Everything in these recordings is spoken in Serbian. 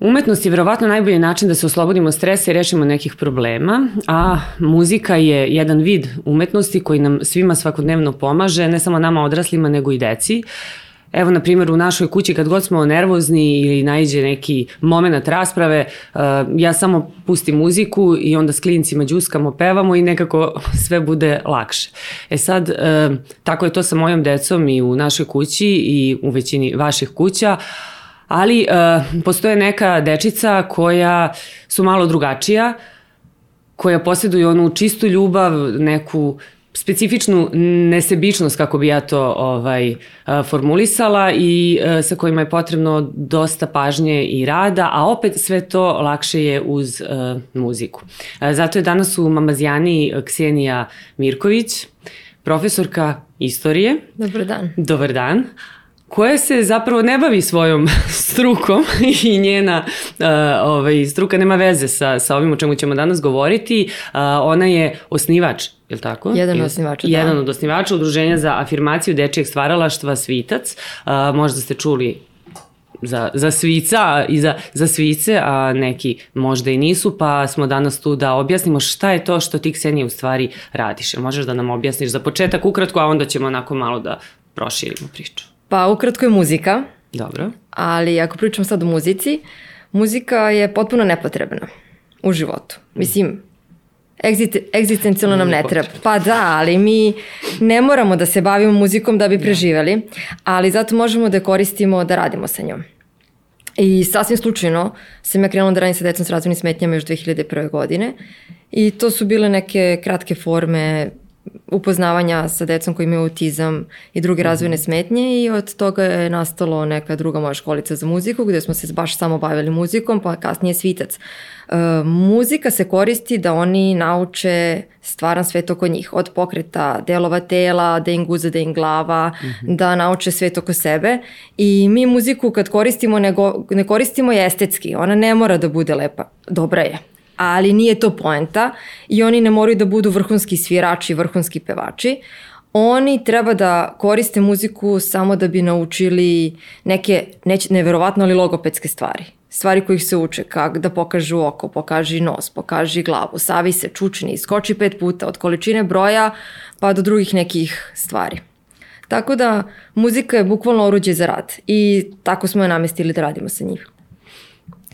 Umetnost je verovatno najbolji način da se oslobodimo stresa i rešimo nekih problema, a muzika je jedan vid umetnosti koji nam svima svakodnevno pomaže, ne samo nama odraslima, nego i deci. Evo, na primjer, u našoj kući kad god smo nervozni ili najđe neki moment rasprave, uh, ja samo pustim muziku i onda s klincima džuskamo, pevamo i nekako sve bude lakše. E sad, uh, tako je to sa mojom decom i u našoj kući i u većini vaših kuća, ali uh, postoje neka dečica koja su malo drugačija, koja posjeduju onu čistu ljubav, neku specifičnu nesebičnost, kako bi ja to ovaj, formulisala i sa kojima je potrebno dosta pažnje i rada, a opet sve to lakše je uz uh, muziku. Zato je danas u Mamazijani Ksenija Mirković, profesorka istorije. Dobar dan. Dobar dan koja se zapravo ne bavi svojom strukom i njena uh, ovaj, struka nema veze sa, sa ovim o čemu ćemo danas govoriti. Uh, ona je osnivač je li tako? Jedan od osnivača, da. Jedan od osnivača Udruženja za afirmaciju dečijeg stvaralaštva Svitac. Uh, možda ste čuli za, za svica i za, za svice, a neki možda i nisu, pa smo danas tu da objasnimo šta je to što ti Ksenija u stvari radiš. Možeš da nam objasniš za početak ukratko, a onda ćemo onako malo da proširimo priču. Pa ukratko je muzika. Dobro. Ali ako pričam sad o muzici, muzika je potpuno nepotrebna u životu. Mislim, egzistencijalno nam ne treba. Pa da, ali mi ne moramo da se bavimo muzikom da bi da. preživeli, ali zato možemo da koristimo da radimo sa njom. I sasvim slučajno sam ja krenula da radim sa decom s razvojnim smetnjama još 2001. godine i to su bile neke kratke forme upoznavanja sa decom koji imaju autizam i druge razvojne mhm. smetnje i od toga je nastalo neka druga moja školica za muziku gde smo se baš samo bavili muzikom pa kasnije svitac. E, muzika se koristi da oni nauče stvaran svet oko njih, od pokreta delova tela, da im guza, da im glava, mm -hmm. da nauče svet oko sebe i mi muziku kad koristimo ne, go, ne koristimo je estetski, ona ne mora da bude lepa, dobra je, ali nije to poenta i oni ne moraju da budu vrhunski svirači, vrhunski pevači. Oni treba da koriste muziku samo da bi naučili neke, neće, neverovatno ali logopedske stvari. Stvari kojih se uče, kako da pokažu oko, pokaži nos, pokaži glavu, savi se, čučni, skoči pet puta od količine broja pa do drugih nekih stvari. Tako da muzika je bukvalno oruđe za rad i tako smo je namestili da radimo sa njih.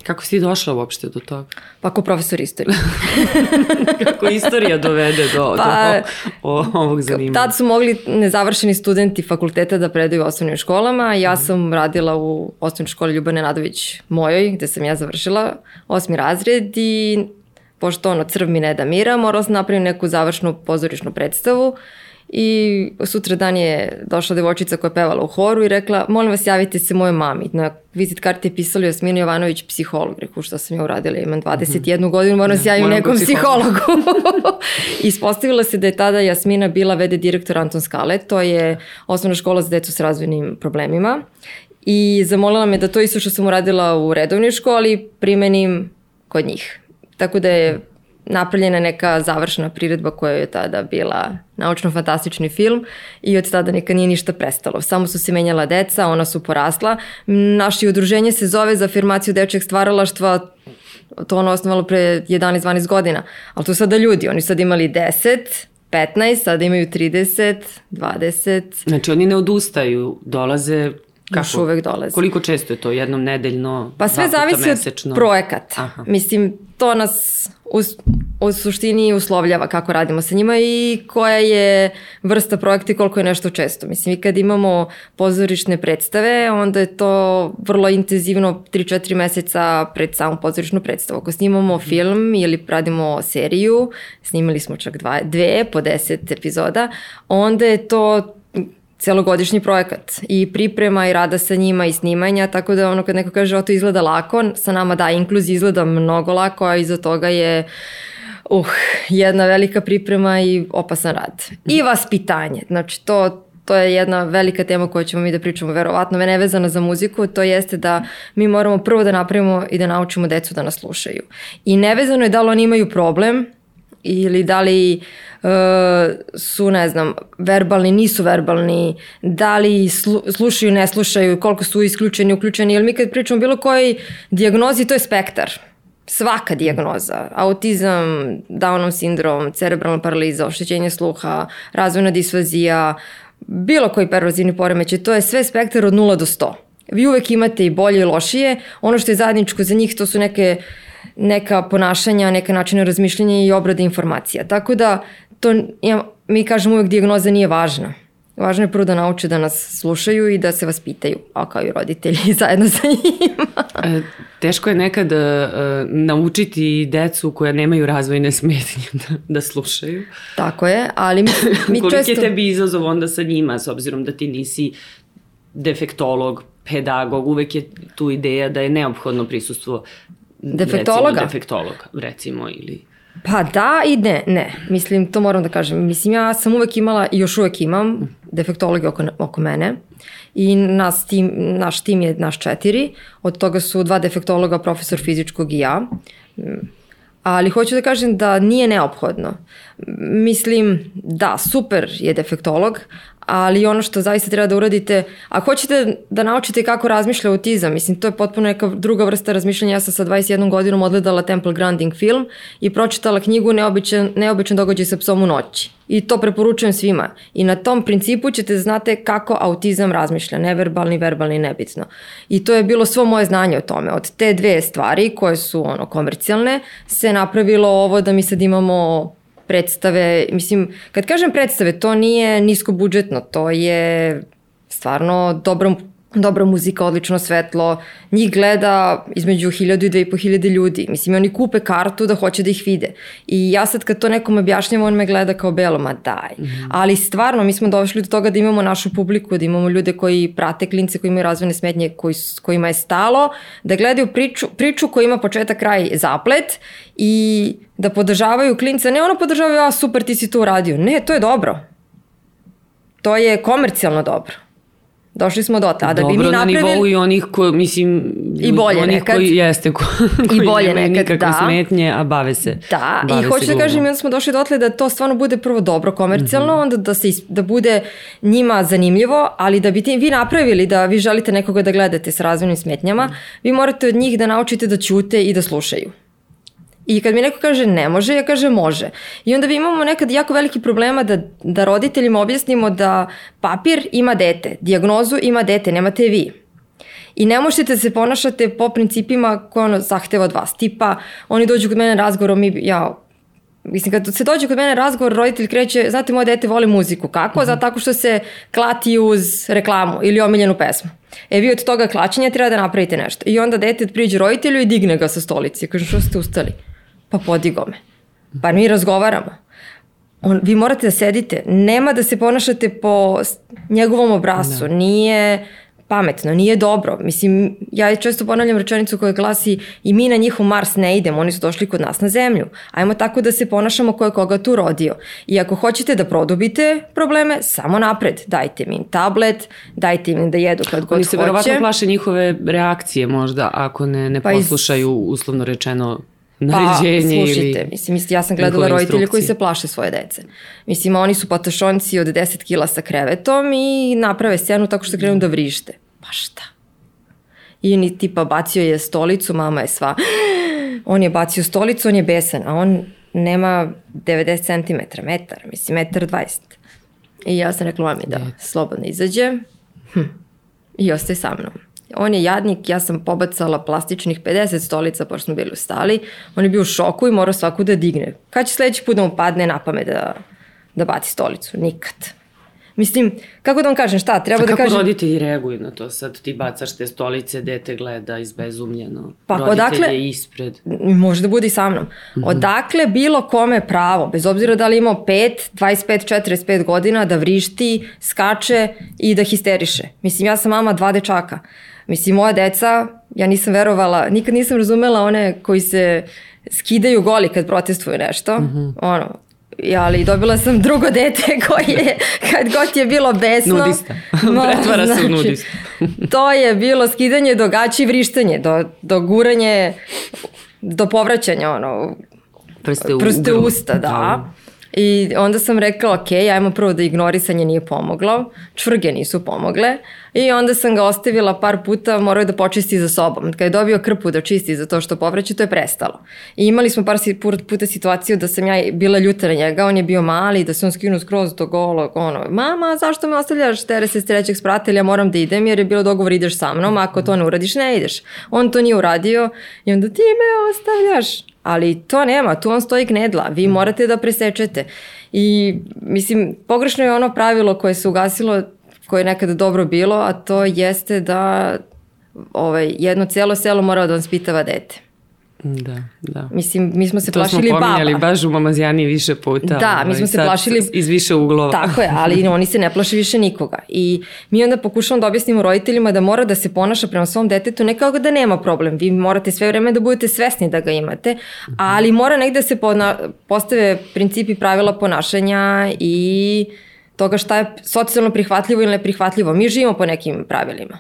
Kako si došla uopšte do toga? Pa kao profesor istorije. Kako istorija dovede do, pa, do o, ovog zanimanja? Tad su mogli nezavršeni studenti fakulteta da predaju osnovnim školama. Ja mhm. sam radila u osnovnoj školi Ljubane Nadović mojoj, gde sam ja završila osmi razred i pošto ono crv mi ne da mira, morala sam napraviti neku završnu pozorišnu predstavu I sutra dan je došla devojčica koja je pevala u horu i rekla, molim vas javite se moje mami. Na vizit karti je pisali Jasmina Jovanović, psiholog. Reku, šta sam ja uradila, imam 21 mm -hmm. godinu, moram da se javim nekom psihologu. Ispostavila se da je tada Jasmina bila vede direktor Anton Skale, to je osnovna škola za decu s razvojnim problemima. I zamolila me da to isto što sam uradila u redovnoj školi primenim kod njih. Tako da je napravljena neka završena priredba koja je tada bila naučno-fantastični film i od tada nikad nije ništa prestalo. Samo su se menjala deca, ona su porasla. Naše udruženje se zove za afirmaciju dečeg stvaralaštva to ono osnovalo pre 11-12 godina, ali to sada ljudi, oni sad imali 10, 15, sada imaju 30, 20. Znači oni ne odustaju, dolaze Kako? Još uvek dolaze. Koliko često je to? Jednom nedeljno? Pa sve zavisi mesečno? od projekata. Aha. Mislim, to nas u, u suštini uslovljava kako radimo sa njima i koja je vrsta projekta i koliko je nešto često. Mislim, i kad imamo pozorišne predstave, onda je to vrlo intenzivno 3-4 meseca pred samu pozorišnu predstavu. Ako snimamo mhm. film ili radimo seriju, snimali smo čak dva, dve po 10 epizoda, onda je to celogodišnji projekat i priprema i rada sa njima i snimanja, tako da ono kad neko kaže o to izgleda lako, sa nama da, inkluzija izgleda mnogo lako, a iza toga je uh, jedna velika priprema i opasan rad. I vaspitanje, znači to, to je jedna velika tema koju ćemo mi da pričamo verovatno, ne vezana za muziku, to jeste da mi moramo prvo da napravimo i da naučimo decu da nas slušaju. I nevezano je da li oni imaju problem ili da li uh, su, ne znam, verbalni, nisu verbalni, da li slu, slušaju, ne slušaju, koliko su isključeni, uključeni, jer mi kad pričamo bilo koji diagnozi, to je spektar. Svaka diagnoza, autizam, Downov sindrom, cerebralna paraliza, oštećenje sluha, razvojna disfazija, bilo koji pervazivni poremećaj, to je sve spektar od 0 do 100. Vi uvek imate i bolje i lošije. Ono što je zajedničko za njih to su neke neka ponašanja, neka načina razmišljanja i obrade informacija. Tako da to, ja, mi kažemo uvek diagnoza nije važna. Važno je prvo da nauče da nas slušaju i da se vas pitaju, a kao i roditelji zajedno sa njima. E, teško je nekad uh, naučiti decu koja nemaju razvojne smetnje da, da slušaju. Tako je, ali mi, mi često... je tebi izazov onda sa njima, s obzirom da ti nisi defektolog, pedagog, uvek je tu ideja da je neophodno prisustvo Defektologa? Recimo, defektologa, recimo, ili... Pa da i ne, ne. Mislim, to moram da kažem. Mislim, ja sam uvek imala i još uvek imam defektologe oko, oko mene i nas tim, naš tim je naš četiri. Od toga su dva defektologa, profesor fizičkog i ja. Ali hoću da kažem da nije neophodno. Mislim, da, super je defektolog, ali ono što zaista treba da uradite, a hoćete da naučite kako razmišlja autizam, mislim, to je potpuno neka druga vrsta razmišljanja. Ja sam sa 21 godinom odgledala Temple Grandin film i pročitala knjigu Neobičan, Neobičan događaj sa psom u noći. I to preporučujem svima. I na tom principu ćete da znate kako autizam razmišlja, neverbalni, verbalni, nebitno. I to je bilo svo moje znanje o tome. Od te dve stvari koje su ono komercijalne se napravilo ovo da mi sad imamo predstave, mislim, kad kažem predstave, to nije nisko budžetno, to je stvarno dobro dobra muzika, odlično svetlo, njih gleda između 1000 i 2500 ljudi. Mislim, oni kupe kartu da hoće da ih vide. I ja sad kad to nekom objašnjam, on me gleda kao belo, ma daj. Mm -hmm. Ali stvarno, mi smo došli do toga da imamo našu publiku, da imamo ljude koji prate klince, koji imaju razvojne smetnje, koji, kojima je stalo, da gledaju priču, priču koja ima početak, kraj, zaplet i da podržavaju klinca. Ne ono podržavaju, a super, ti si to uradio. Ne, to je dobro. To je komercijalno dobro. Došli smo do tada. Dobro, bi mi napravili... na nivou i onih koji, mislim, I bolje onih nekad. koji jeste, ko, koji I bolje nemaju nekad, nikakve da. smetnje, a bave se. Da, bave i hoću da kažem, onda smo došli dotle da to stvarno bude prvo dobro komercijalno, mm -hmm. onda da, se, da bude njima zanimljivo, ali da bi ti, vi napravili da vi želite nekoga da gledate sa razvojnim smetnjama, mm -hmm. vi morate od njih da naučite da ćute i da slušaju. I kad mi neko kaže ne može, ja kažem može. I onda vi imamo nekad jako veliki problema da, da roditeljima objasnimo da papir ima dete, diagnozu ima dete, nemate vi. I ne možete da se ponašate po principima koje ono zahteva od vas. Tipa, oni dođu kod mene razgovorom i ja, Mislim, kad se dođe kod mene razgovor, roditelj kreće, znate, moje dete voli muziku. Kako? Mm -hmm. Zato tako što se klati uz reklamu ili omiljenu pesmu. E, vi od toga klačenja treba da napravite nešto. I onda dete priđe roditelju i digne ga sa stolici. Kaže, što ste ustali? Pa podigo me. Pa mi razgovaramo. On, vi morate da sedite. Nema da se ponašate po njegovom obrasu. No. Nije pametno, nije dobro. Mislim, ja često ponavljam rečenicu koja glasi i mi na njihov Mars ne idemo, oni su došli kod nas na Zemlju. Ajmo tako da se ponašamo ko je koga tu rodio. I ako hoćete da produbite probleme, samo napred. Dajte mi im tablet, dajte im da jedu kad god hoće. Oni se verovatno plaše njihove reakcije možda, ako ne, ne pa poslušaju iz... uslovno rečeno naređenje pa, slušajte, ili... mislim, ja sam gledala roditelje koji se plaše svoje dece. Mislim, oni su patašonci od 10 kila sa krevetom i naprave scenu tako što krenu da vrište. Pa šta? I ni tipa bacio je stolicu, mama je sva. On je bacio stolicu, on je besan, a on nema 90 cm, metar, mislim, metar 20. I ja sam rekla mami da slobodno izađe hm. i ostaje sa mnom. On je jadnik, ja sam pobacala plastičnih 50 stolica pošto smo bili u stali. On je bio u šoku i morao svaku da digne. Kad će sledeći put da mu padne na pamet da, da baci stolicu? Nikad. Mislim, kako da vam kažem, šta, treba A da kažem... kako roditelji reaguju na to? Sad ti bacaš te stolice, dete gleda izbezumljeno. Pa Roditelj odakle... je ispred. Može da bude i sa mnom. Mm -hmm. Odakle bilo kome pravo, bez obzira da li imao 5, 25, 45 godina, da vrišti, skače i da histeriše. Mislim, ja sam mama dva dečaka. Mislim, moja deca, ja nisam verovala, nikad nisam razumela one koji se skidaju goli kad protestuju nešto. Mm -hmm. Ono, ja, ali dobila sam drugo dete koje, kad god je bilo besno... Nudista. Pretvara znači, se u nudista. to je bilo skidanje do gaći i vrištanje, do, do guranje, do povraćanja, ono, prste u, prste grlu. usta, da. da. I onda sam rekla, ok, ajmo prvo da ignorisanje nije pomoglo, čvrge nisu pomogle i onda sam ga ostavila par puta, morao je da počisti za sobom. Kad je dobio krpu da čisti za to što povreće, to je prestalo. I imali smo par puta situaciju da sam ja bila ljuta na njega, on je bio mali, da se on skinu skroz do golog, ono, mama, zašto me ostavljaš tere se s trećeg sprata ili ja moram da idem jer je bilo dogovor ideš sa mnom, ako to ne uradiš, ne ideš. On to nije uradio i onda ti me ostavljaš ali to nema, tu on stoji gnedla, vi morate da presečete. I mislim, pogrešno je ono pravilo koje se ugasilo, koje je nekada dobro bilo, a to jeste da ovaj, jedno cijelo selo mora da vam spitava dete. Da, da. Mislim, mi smo se to plašili baba. To smo pominjali baba. baš u Mamazijani više puta. Da, mi ovaj, smo se plašili... Iz više uglova. Tako je, ali oni se ne plaše više nikoga. I mi onda pokušamo da objasnimo roditeljima da mora da se ponaša prema svom detetu ne kao da nema problem. Vi morate sve vreme da budete svesni da ga imate, ali mora negde da se postave principi pravila ponašanja i toga šta je socijalno prihvatljivo ili neprihvatljivo. Mi živimo po nekim pravilima.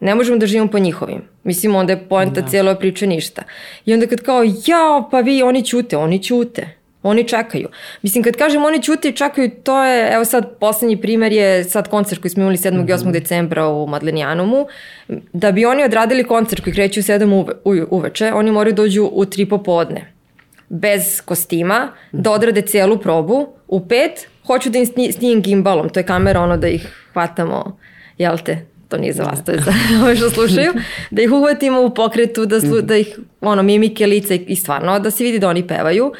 Ne možemo da živimo po njihovim. Mislim, onda je poenta da. cijelo priče ništa. I onda kad kao, ja, pa vi, oni ćute, oni ćute. Oni čekaju. Mislim, kad kažem oni ćute i čekaju, to je, evo sad, poslednji primer je sad koncert koji smo imali 7. Mm -hmm. i 8. decembra u Madlenijanumu. Da bi oni odradili koncert koji kreće u 7 uve, u, uveče, oni moraju dođu u 3 popodne. Bez kostima, mm -hmm. da odrade celu probu. U 5 hoću da im snijem gimbalom, to je kamera ono da ih hvatamo, jel te, to nije za vas, to je za ove što slušaju, da ih uhvatimo u pokretu, da, slu, da ih, ono, mimike, lice i stvarno, da se vidi da oni pevaju.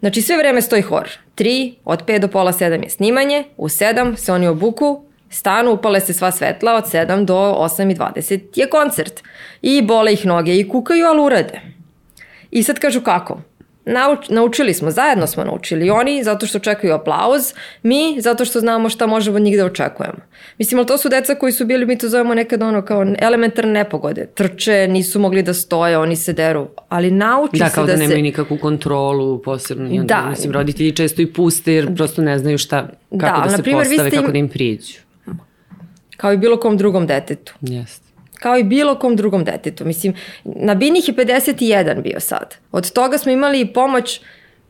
Znači sve vreme stoji hor. Tri, od 5 do pola 7 je snimanje, u 7 se oni obuku, stanu, upale se sva svetla, od 7 do 8 i 20 je koncert. I bole ih noge i kukaju, ali urade. I sad kažu kako? Nauč, naučili smo, zajedno smo naučili. Oni zato što čekaju aplauz, mi zato što znamo šta možemo od njih da očekujemo. Mislim, ali to su deca koji su bili, mi to zovemo nekad ono kao elementarne nepogode. Trče, nisu mogli da stoje, oni se deru. Ali nauči da, se da, da, se... Da, nemaju nikakvu kontrolu posebno. I onda, da. Mislim, roditelji često i puste jer prosto ne znaju šta, kako da, da se primjer, postave, kako da im priđu. Kao i bilo kom drugom detetu. Jeste kao i bilo kom drugom detetu. Mislim, na binih je 51 bio sad. Od toga smo imali pomoć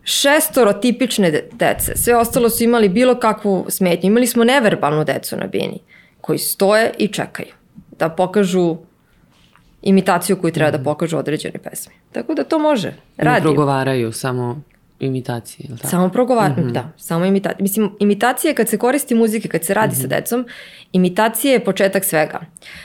šestoro tipične dece. Sve ostalo su imali bilo kakvu smetnju. Imali smo neverbalnu decu na bini, koji stoje i čekaju da pokažu imitaciju koju treba da mhm. pokažu određene pesme. Tako da to može. Radi. Ne progovaraju, samo imitacije, ili tako? Samo progovaranje, mm -hmm. da, samo imitacije. Mislim, imitacije kad se koristi muzike, kad se radi mm -hmm. sa mhm. decom, imitacije je početak svega.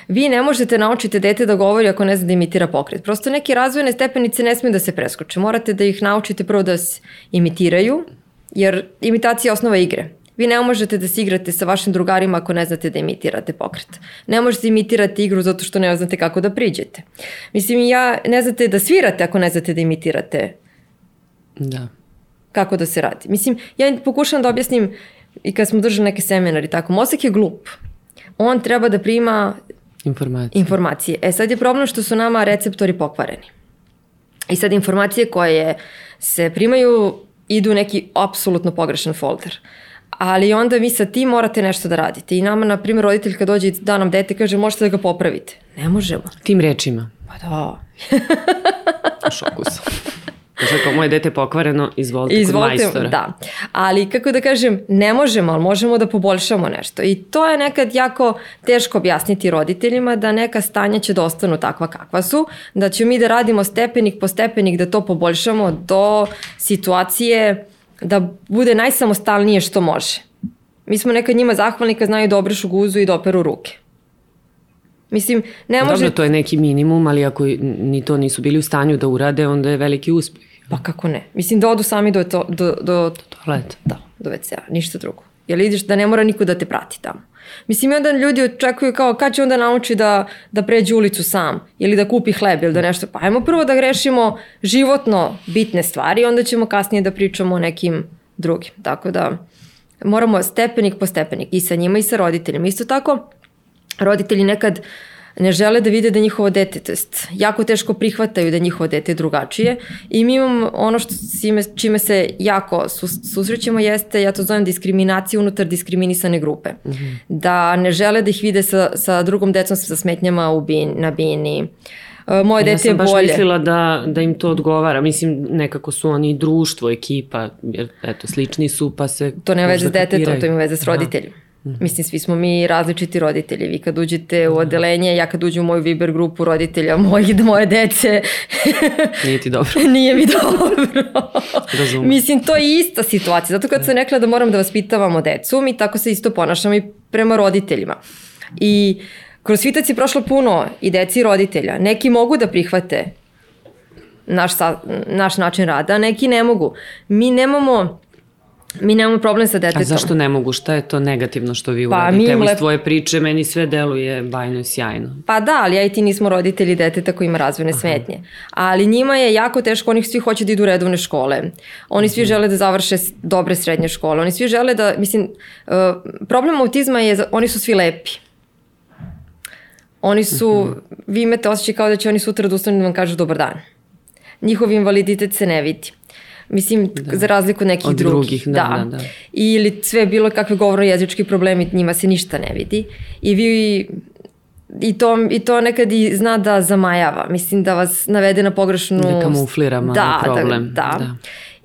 Vi ne možete naučiti dete da govori ako ne zna da imitira pokret. Prosto neke razvojne stepenice ne smiju da se preskoče. Morate da ih naučite prvo da se imitiraju, jer imitacija je osnova igre. Vi ne možete da se igrate sa vašim drugarima ako ne znate da imitirate pokret. Ne možete imitirati igru zato što ne znate kako da priđete. Mislim, ja ne znate da svirate ako ne znate da imitirate Da kako da se radi. Mislim, ja pokušam da objasnim i kad smo držali neke seminari, tako, mozak je glup. On treba da prima informacije. informacije. E sad je problem što su nama receptori pokvareni. I sad informacije koje se primaju idu u neki apsolutno pogrešan folder. Ali onda vi sa tim morate nešto da radite. I nama, na primjer, roditelj kad dođe da nam dete kaže možete da ga popravite. Ne možemo. Tim rečima. Pa da. Šoku sam. Znači, kao moje dete pokvareno, izvolite, izvolite kod majstora. Da, ali kako da kažem, ne možemo, ali možemo da poboljšamo nešto. I to je nekad jako teško objasniti roditeljima da neka stanja će da ostanu takva kakva su, da ćemo mi da radimo stepenik po stepenik da to poboljšamo do situacije da bude najsamostalnije što može. Mi smo nekad njima zahvalni kad znaju da obrišu guzu i da operu ruke. Mislim, ne može... Dobro, to je neki minimum, ali ako ni to nisu bili u stanju da urade, onda je veliki uspeh. Pa kako ne? Mislim da odu sami do, to, do, do, toaleta. Da, do WC-a, ništa drugo. Jer vidiš da ne mora niko da te prati tamo. Mislim, i onda ljudi očekuju kao kad će onda nauči da, da pređe ulicu sam ili da kupi hleb ili da nešto. Pa ajmo prvo da grešimo životno bitne stvari, onda ćemo kasnije da pričamo o nekim drugim. Tako da moramo stepenik po stepenik i sa njima i sa roditeljima. Isto tako, roditelji nekad ne žele da vide da njihovo dete, to jest jako teško prihvataju da njihovo dete je drugačije i mi imamo ono što čime, čime se jako susrećemo jeste, ja to zovem diskriminacija unutar diskriminisane grupe. Mm -hmm. Da ne žele da ih vide sa, sa drugom decom sa smetnjama u bin, na bini, uh, moje dete je bolje. Ja sam baš mislila da, da im to odgovara. Mislim, nekako su oni društvo, ekipa, jer eto, slični su, pa se... To ne veze s detetom, to ima veze s roditeljima. -hmm. Mislim, svi smo mi različiti roditelji. Vi kad uđete u odelenje, ja kad uđem u moju Viber grupu roditelja moji, moje dece... Nije ti dobro. Nije mi dobro. Razumem. Mislim, to je ista situacija. Zato kad sam rekla da moram da vaspitavamo decu, mi tako se isto ponašamo i prema roditeljima. I kroz svitac je prošlo puno i deci i roditelja. Neki mogu da prihvate naš, sa, naš način rada, neki ne mogu. Mi nemamo Mi nemamo problem sa detetom. A zašto ne mogu? Šta je to negativno što vi pa, uradite? Evo lep... iz tvoje priče meni sve deluje bajno i sjajno. Pa da, ali ja i ti nismo roditelji deteta koji ima razvojne Aha. smetnje. Ali njima je jako teško, oni svi hoće da idu u redovne škole. Oni svi mhm. žele da završe dobre srednje škole. Oni svi žele da, mislim, uh, problem autizma je, oni su svi lepi. Oni su, uh mhm. vi imate osjećaj kao da će oni sutra da ustanu da vam kažu dobar dan. Njihov invaliditet se ne vidi. Mislim, da. za razliku nekih od drugih. drugih da, da. da, da. Ili sve bilo kakve govoro jezički problemi, njima se ništa ne vidi. I vi i to, i to nekad i zna da zamajava. Mislim da vas navede na pogrešnu... Da kamuflira malo da, problem. Da, da. da.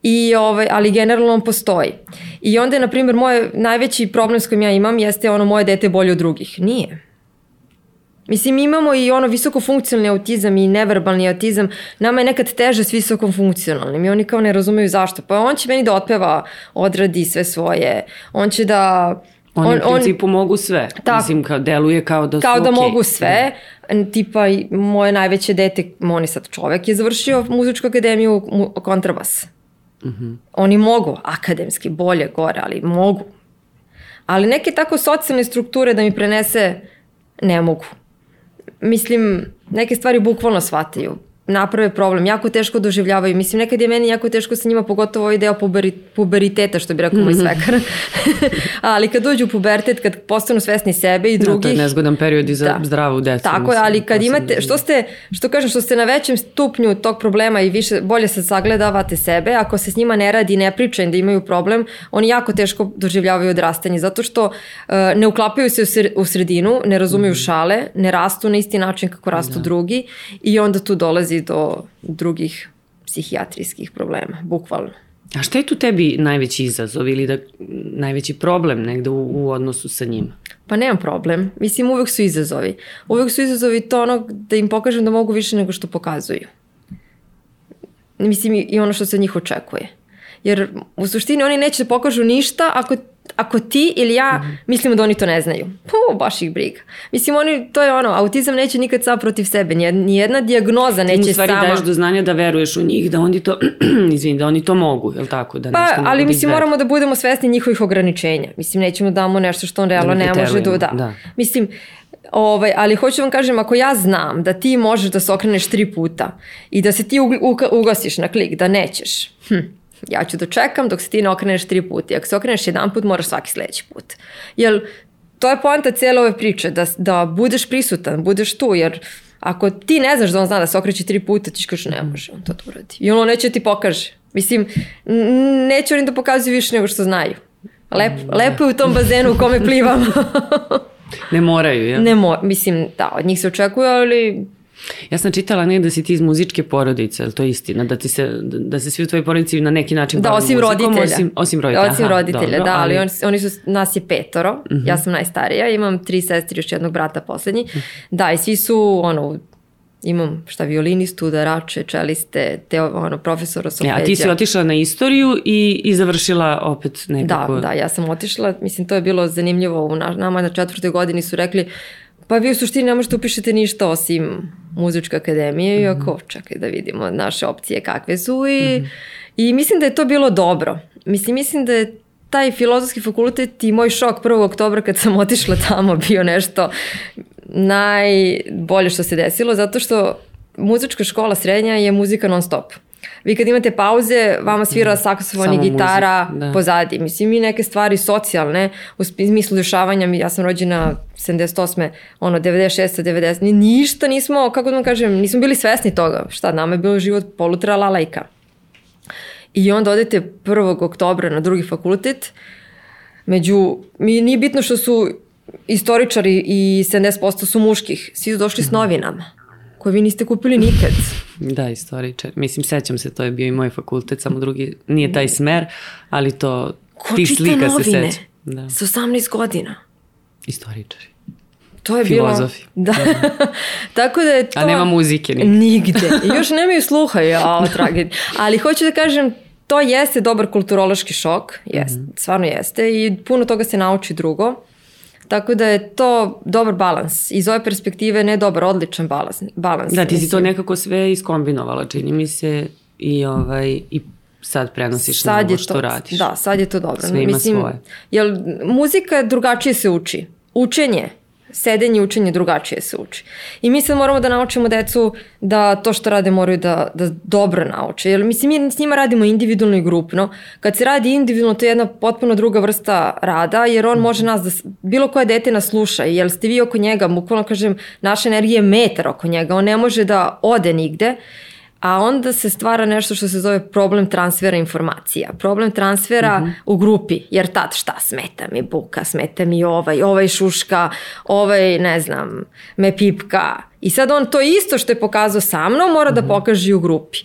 I, ovaj, ali generalno on postoji. I onda je, na primjer, moj najveći problem s kojim ja imam jeste ono moje dete bolje od drugih. Nije. Mislim, imamo i ono visoko funkcionalni autizam i neverbalni autizam. Nama je nekad teže s visokom funkcionalnim i oni kao ne razumeju zašto. Pa on će meni da otpeva, odradi sve svoje. On će da... Oni on, u principu on, mogu sve. Tak, Mislim, kao, deluje kao da kao su da okay. mogu sve. Da. Tipa, moje najveće dete, on je sad čovek, je završio muzičku akademiju kontrabas. Uh mhm. -huh. Oni mogu, akademski, bolje, gore, ali mogu. Ali neke tako socijalne strukture da mi prenese, ne mogu mislim, neke stvari bukvalno shvataju naprave problem, jako teško doživljavaju. Mislim, nekad je meni jako teško sa njima, pogotovo ovaj deo puberi, puberiteta, što bi rekao moj mhm. svekar. ali kad dođu u pubertet, kad postanu svesni sebe i drugih... Da, to je nezgodan period i za da. zdravu decu. Tako je, ali kad imate, što ste, što kažem, što ste na većem stupnju tog problema i više, bolje se sagledavate sebe, ako se s njima ne radi, ne priča da imaju problem, oni jako teško doživljavaju odrastanje, zato što uh, ne uklapaju se u sredinu, ne razumeju mm. šale, ne rastu na isti način kako rastu da. drugi i onda tu dolazi dolazi do drugih psihijatrijskih problema, bukvalno. A šta je tu tebi najveći izazov ili da, najveći problem negde u, u odnosu sa njima? Pa nemam problem. Mislim, uvek su izazovi. Uvek su izazovi to ono da im pokažem da mogu više nego što pokazuju. Mislim, i ono što se njih očekuje. Jer u suštini oni neće da pokažu ništa ako ako ti ili ja mm -hmm. mislimo da oni to ne znaju. Po, baš ih briga. Mislim, oni, to je ono, autizam neće nikad sam protiv sebe, nijedna dijagnoza neće sama... Ti u stvari sama... daješ do znanja da veruješ u njih, da oni to, izvini, da oni to mogu, je li tako? Da pa, ali da mislim, moramo da budemo svesni njihovih ograničenja. Mislim, nećemo da damo nešto što on realno da ne može da, da. da. Mislim, Ovaj, ali hoću vam kažem, ako ja znam da ti možeš da se okreneš tri puta i da se ti ugasiš na klik, da nećeš, hm, ja ću da čekam dok se ti ne okreneš tri puta. I ako se okreneš jedan put, moraš svaki sledeći put. Jer to je poanta cijela ove priče, da, da budeš prisutan, budeš tu, jer ako ti ne znaš da on zna da se okreće tri puta, ti kažeš ne može on to da uradi. I ono neće ti pokaže. Mislim, neće oni da pokazuju više nego što znaju. Lep, da. lepo je u tom bazenu u kome plivamo. ne moraju, ja? Ne mo mislim, da, od njih se očekuje, ali Ja sam čitala ne da si ti iz muzičke porodice, ali to je istina, da, ti se, da se svi u tvojoj porodici na neki način Da, osim muzikom, roditelja. Osim, osim roditelja. Osim Aha, roditelja, dobro, da, ali, ali oni, oni su, nas je petoro, uh mhm. -huh. ja sam najstarija, imam tri sestri, još jednog brata poslednji. Uh mhm. -huh. Da, i svi su, ono, imam šta violinistu, udarače, čeliste, te ono profesora solfeđa. Ja, ti si otišla na istoriju i, i završila opet nekako. Da, da, ja sam otišla, mislim to je bilo zanimljivo, u nama na četvrtoj godini su rekli Pa vi u suštini ne možete upišete ništa osim muzičke akademije, mm -hmm. iako čekaj da vidimo naše opcije kakve su i, mm -hmm. i mislim da je to bilo dobro. Mislim, mislim da je taj filozofski fakultet i moj šok 1. oktobra kad sam otišla tamo bio nešto najbolje što se desilo, zato što muzička škola srednja je muzika non stop. Vi kad imate pauze, vama svira mhm. saksofon i gitara muzik, da. pozadi. Mislim, mi neke stvari socijalne, u smislu dešavanja, ja sam rođena 78. ono, 96. 90. Ništa nismo, kako da vam kažem, nismo bili svesni toga. Šta, nama je bilo život polutra lalajka. I onda odete 1. oktobra na drugi fakultet, među, mi nije bitno što su istoričari i 70% su muških, svi su došli s mhm. novinama koje vi niste kupili nikad. Da, istoričar. Mislim, sećam se, to je bio i moj fakultet, samo drugi, nije taj smer, ali to, Ko ti slika se novine seća. Da. sa 18 godina? Istoričari. To je Filozofi. bilo... Da. Tako da je to... A nema muzike ni. Nigde. I još nemaju sluha, ja, tragedija. Ali hoću da kažem, to jeste dobar kulturološki šok, jest, Mhm. stvarno jeste i puno toga se nauči drugo. Tako da je to dobar balans. Iz ove perspektive ne dobar, odličan balans. balans Da, ti si to mislim. nekako sve iskombinovala, čini mi se, i, ovaj, i sad prenosiš na sad ovo je što to, radiš. Da, sad je to dobro. Sve ima svoje. Jel, muzika drugačije se uči. Učenje, sedenje i učenje drugačije se uči. I mi sad moramo da naučimo decu da to što rade moraju da, da dobro nauče. Jer mislim, mi s njima radimo individualno i grupno. Kad se radi individualno, to je jedna potpuno druga vrsta rada, jer on može nas da, bilo koje dete nas sluša, jer ste vi oko njega, bukvalno kažem, naša energija je metar oko njega, on ne može da ode nigde. A onda se stvara nešto što se zove problem transfera informacija. Problem transfera u grupi, jer tad šta smeta mi buka, smeta mi ovaj, ovaj šuška, ovaj ne znam, me pipka. I sad on to isto što je pokazao sa mnom mora da pokaže i u grupi.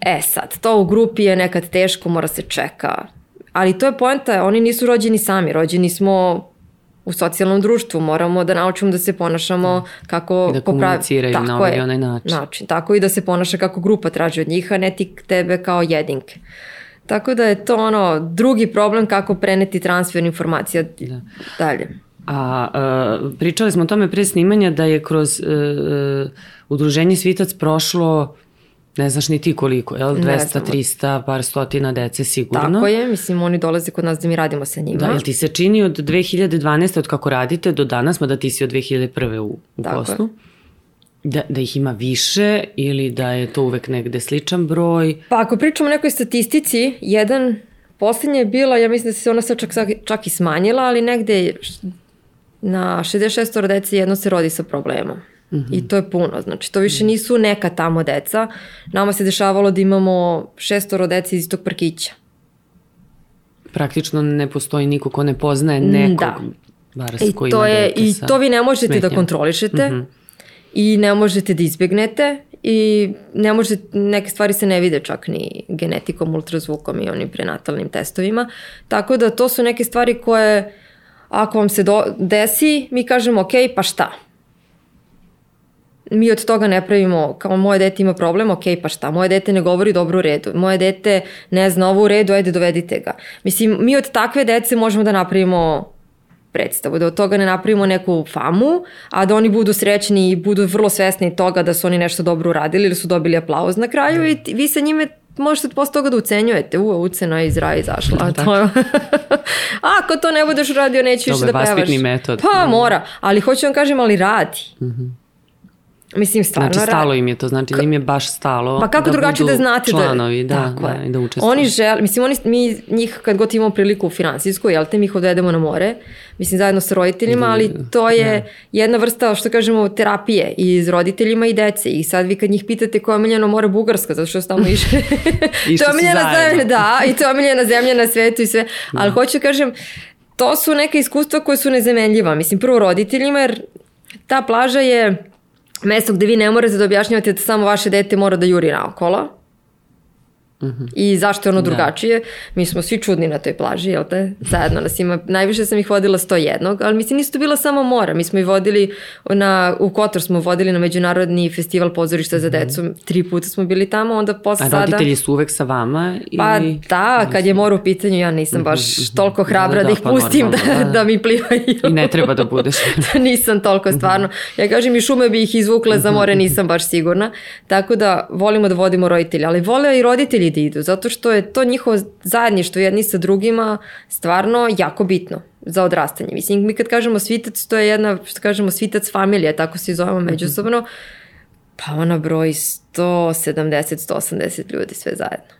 E sad, to u grupi je nekad teško, mora se čeka. Ali to je poenta, oni nisu rođeni sami, rođeni smo u socijalnom društvu, moramo da naučimo da se ponašamo kako I da po pravi- komuniciraju na ovaj onaj način. način. Tako i da se ponaša kako grupa traži od njih, a ne ti tebe kao jedinke. Tako da je to ono drugi problem kako preneti transfer informacija Da. dalje. A e, pričali smo o tome pre snimanja da je kroz e, e, udruženje Svitac prošlo ne znaš ni ti koliko, jel? Ne 200, znamo. 300, par stotina dece sigurno. Tako je, mislim oni dolaze kod nas da mi radimo sa njima. Da, jel ti se čini od 2012. od kako radite do danas, mada ti si od 2001. u, u Tako je. da, da ih ima više ili da je to uvek negde sličan broj? Pa ako pričamo o nekoj statistici, jedan, posljednja je bila, ja mislim da se ona sad čak, čak i smanjila, ali negde na 66 dece jedno se rodi sa problemom. I to je puno, znači to više nisu neka tamo deca. Nama se dešavalo da imamo šestoro dece iz istog parkića. Praktično ne postoji niko ko ne poznaje nekog da. bar I koji to, je, I sa to vi ne možete da smetnjama. kontrolišete i ne možete da izbjegnete i ne možete, neke stvari se ne vide čak ni genetikom, ultrazvukom i onim prenatalnim testovima. Tako da to su neke stvari koje ako vam se do, desi, mi kažemo ok, pa šta? Mi od toga ne pravimo, kao moje dete ima problem, ok, pa šta, moje dete ne govori dobro u redu, moje dete ne zna ovo u redu, ajde dovedite ga. Mislim, mi od takve dece možemo da napravimo predstavu, da od toga ne napravimo neku famu, a da oni budu srećni i budu vrlo svesni toga da su oni nešto dobro uradili ili su dobili aplauz na kraju i ti- vi sa njime možete posle toga da ucenjujete. U, ucena je iz raja izašla. A to je... Ako to ne budeš uradio, neću Dobro, više da pevaš. vaspitni metod. Pa, mora. Ali hoću vam kažem, ali radi. Mislim, stvarno Znači, stalo im je to, znači da im je baš stalo Pa kako da drugačije da znate članovi, da... da, Tako da, je. i da učestvuju. Oni žele, mislim, oni, mi njih kad god imamo priliku u finansijsku, jel te, mi ih odvedemo na more, mislim, zajedno sa roditeljima, ali to je jedna vrsta, što kažemo, terapije i s roditeljima i dece. I sad vi kad njih pitate koja je omiljeno more Bugarska, zato što tamo išli. Išli to je omiljena zemlja, da, i to je omiljena zemlja na svetu i sve. Ali hoću da kažem, to su neke iskustva koje su nezamenljiva. Mislim, prvo roditeljima, jer ta plaža je mesto gde vi ne morate da objašnjavate da samo vaše dete mora da juri naokolo. I zašto je ono drugačije? Mi smo svi čudni na toj plaži, jel te? Zajedno nas ima, najviše sam ih vodila 101, ali mislim nisu to bila samo mora. Mi smo ih vodili, na, u Kotor smo vodili na Međunarodni festival pozorišta za decu. Tri puta smo bili tamo, onda posle A sada... roditelji su uvek sa vama? Ili... Pa da, kad je mora u pitanju, ja nisam baš toliko hrabra Da, da, da, ih pa pustim da, normalno, da, da. da mi plivaju. I ne treba da budeš. da nisam toliko stvarno. Ja kažem i šume bi ih izvukle za more, nisam baš sigurna. Tako da volimo da vodimo roditelja, ali vole i roditelji da idu, zato što je to njihovo zajedništvo jedni sa drugima stvarno jako bitno za odrastanje. Mislim, mi kad kažemo svitac, to je jedna, što kažemo, svitac familija, tako se zovemo međusobno, pa ona broji 170, 180 ljudi sve zajedno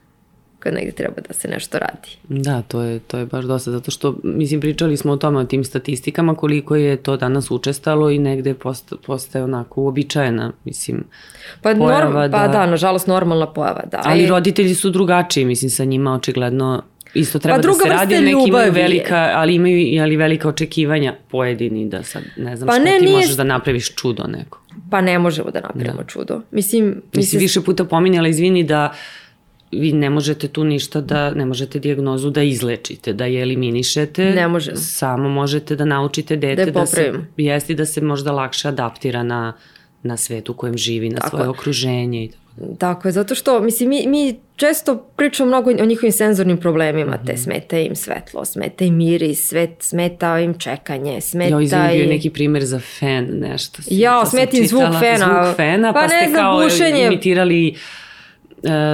kad negdje treba da se nešto radi. Da, to je, to je baš dosta, zato što, mislim, pričali smo o tome, o tim statistikama, koliko je to danas učestalo i negde post, postaje onako uobičajena, mislim, Pa, pojava norm, pa da, nažalost, normalna pojava, da. ali I- roditelji su drugačiji, mislim, sa njima očigledno isto treba Pa da se radi, neki imaju je. velika, ali imaju ali velika očekivanja pojedini da sad, ne znam Pa šta ne, ti nije možeš da napraviš čudo neko. pa ne možemo da napravimo da. čudo. Mislim, mi se više puta pominjala, izvini, da vi ne možete tu ništa da, ne možete dijagnozu da izlečite, da je eliminišete. Ne možemo. Samo možete da naučite dete da, da se, jesti da se možda lakše adaptira na, na svet u kojem živi, na tako svoje okruženje i tako. Tako je, zato što, mislim, mi, mi često pričamo mnogo o njihovim senzornim problemima, mm -hmm. te mhm. smeta im svetlo, smeta im miris, svet, smeta im čekanje, smeta ja, izvijem, bio neki primer za fen, nešto. Ja, smeta im zvuk fena. Zvuk fena, pa, pa ste znam, kao bušenje. imitirali uh,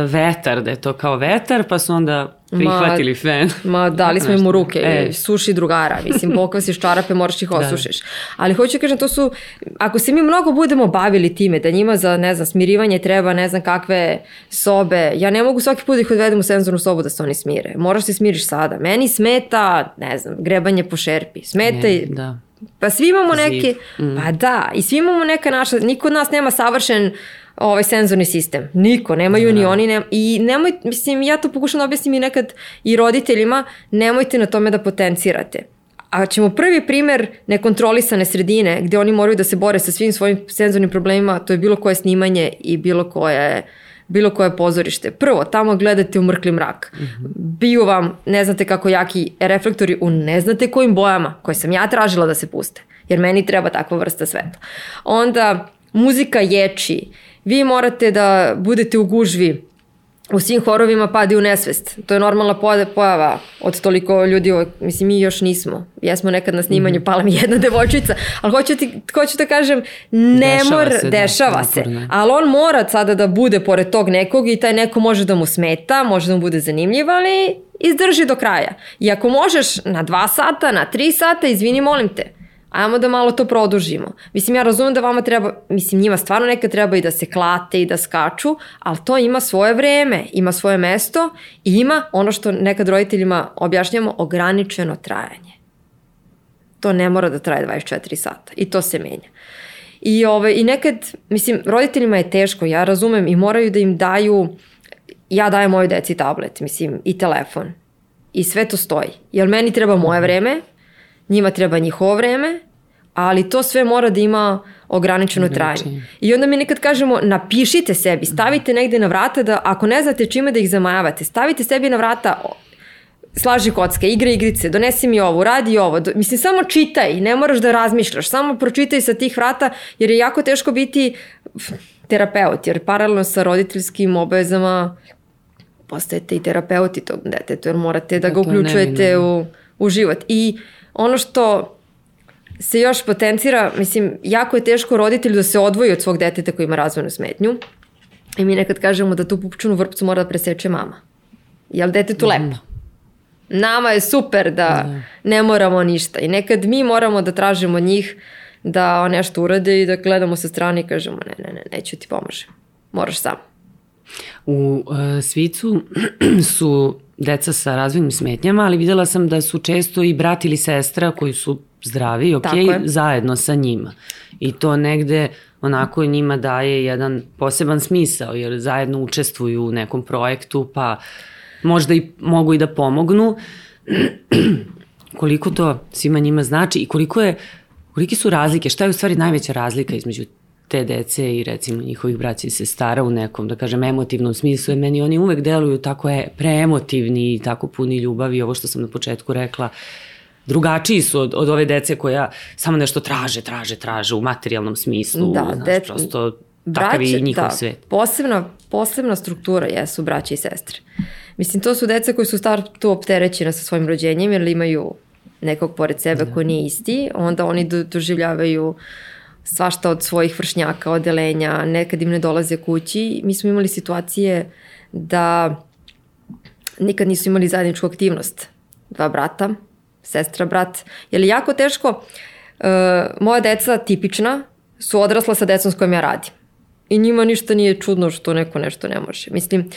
vetar, da je to kao vetar, pa su onda prihvatili ma, fen. Ma dali smo im u ruke, e. suši drugara, mislim, pokvasiš čarape, moraš ih da. osušiš. Da. Ali hoću da kažem, to su, ako se mi mnogo budemo bavili time, da njima za, ne znam, smirivanje treba ne znam kakve sobe, ja ne mogu svaki put da ih odvedem u senzornu sobu da se oni smire. Moraš se smiriš sada. Meni smeta, ne znam, grebanje po šerpi. Smeta i... Da. Pa svi imamo neke, mm. pa da, i svi imamo neka naša, niko od nas nema savršen ovaj senzorni sistem. Niko, nemaju da. ni oni. Ne, I nemoj, mislim, ja to pokušam da objasnim i nekad i roditeljima, nemojte na tome da potencirate. A ćemo prvi primer nekontrolisane sredine gde oni moraju da se bore sa svim svojim senzornim problemima, to je bilo koje snimanje i bilo koje bilo koje pozorište. Prvo, tamo gledate u mrkli mrak. Mm -hmm. Biju vam, ne znate kako jaki reflektori u ne znate kojim bojama, koje sam ja tražila da se puste. Jer meni treba takva vrsta sveta. Onda, muzika ječi vi morate da budete u gužvi u svim horovima padi u nesvest. To je normalna pojava od toliko ljudi, mislim mi još nismo. Jesmo nekad na snimanju, mm -hmm. pala mi jedna devojčica, ali hoću, ti, hoću da kažem, ne dešava mora, se, da, dešava da, se. Ali on mora sada da bude pored tog nekog i taj neko može da mu smeta, može da mu bude zanimljiv, ali izdrži do kraja. I ako možeš na dva sata, na tri sata, izvini, molim te, ajmo da malo to produžimo. Mislim, ja razumem da vama treba, mislim, njima stvarno neka treba i da se klate i da skaču, ali to ima svoje vreme, ima svoje mesto i ima ono što nekad roditeljima objašnjamo, ograničeno trajanje. To ne mora da traje 24 sata i to se menja. I, ove, I nekad, mislim, roditeljima je teško, ja razumem i moraju da im daju, ja dajem mojoj deci tablet, mislim, i telefon. I sve to stoji. Jer meni treba moje vreme, njima treba njihovo vreme, ali to sve mora da ima ograničeno trajanje. I onda mi nekad kažemo, napišite sebi, stavite negde na vrata da ako ne znate čime da ih zamajavate, stavite sebi na vrata slaži kocke, igra igrice, donesi mi ovo, radi ovo. Do, mislim, samo čitaj, ne moraš da razmišljaš, samo pročitaj sa tih vrata, jer je jako teško biti terapeut, jer paralelno sa roditeljskim obavezama postajete i terapeuti tog detetu, jer morate da ga uključujete u, u život. I Ono što se još potencira, mislim, jako je teško roditelju da se odvoji od svog deteta koji ima razvojnu smetnju. I mi nekad kažemo da tu pupčunu vrpcu mora da preseče mama. Jel detetu mm. lepo? Nama je super da, da ne moramo ništa. I nekad mi moramo da tražimo od njih da nešto urade i da gledamo sa strane i kažemo ne, ne, ne, neću ti pomožem. Moraš sam. U uh, Svicu su deca sa razvojnim smetnjama, ali videla sam da su često i brat ili sestra koji su zdravi, ok, zajedno sa njima. I to negde onako njima daje jedan poseban smisao, jer zajedno učestvuju u nekom projektu, pa možda i mogu i da pomognu. koliko to svima njima znači i koliko je, kolike su razlike, šta je u stvari najveća razlika između te dece i recimo njihovih braća i sestara u nekom, da kažem, emotivnom smislu, jer meni oni uvek deluju tako je, preemotivni i tako puni ljubavi, ovo što sam na početku rekla, drugačiji su od, od ove dece koja samo nešto traže, traže, traže u materijalnom smislu, da, znaš, de, prosto braće, takav je njihov da, svet. Posebna, posebna struktura jesu braće i sestre. Mislim, to su deca koji su startu opterećena sa svojim rođenjem, jer imaju nekog pored sebe da. ko nije isti, onda oni do, doživljavaju uh, svašta od svojih vršnjaka, odelenja, nekad im ne dolaze kući. Mi smo imali situacije da nikad nisu imali zajedničku aktivnost. Dva brata, sestra, brat. Je li jako teško? Uh, moja deca, tipična, su odrasla sa decom s kojim ja radim. I njima ništa nije čudno što neko nešto ne može. Mislim,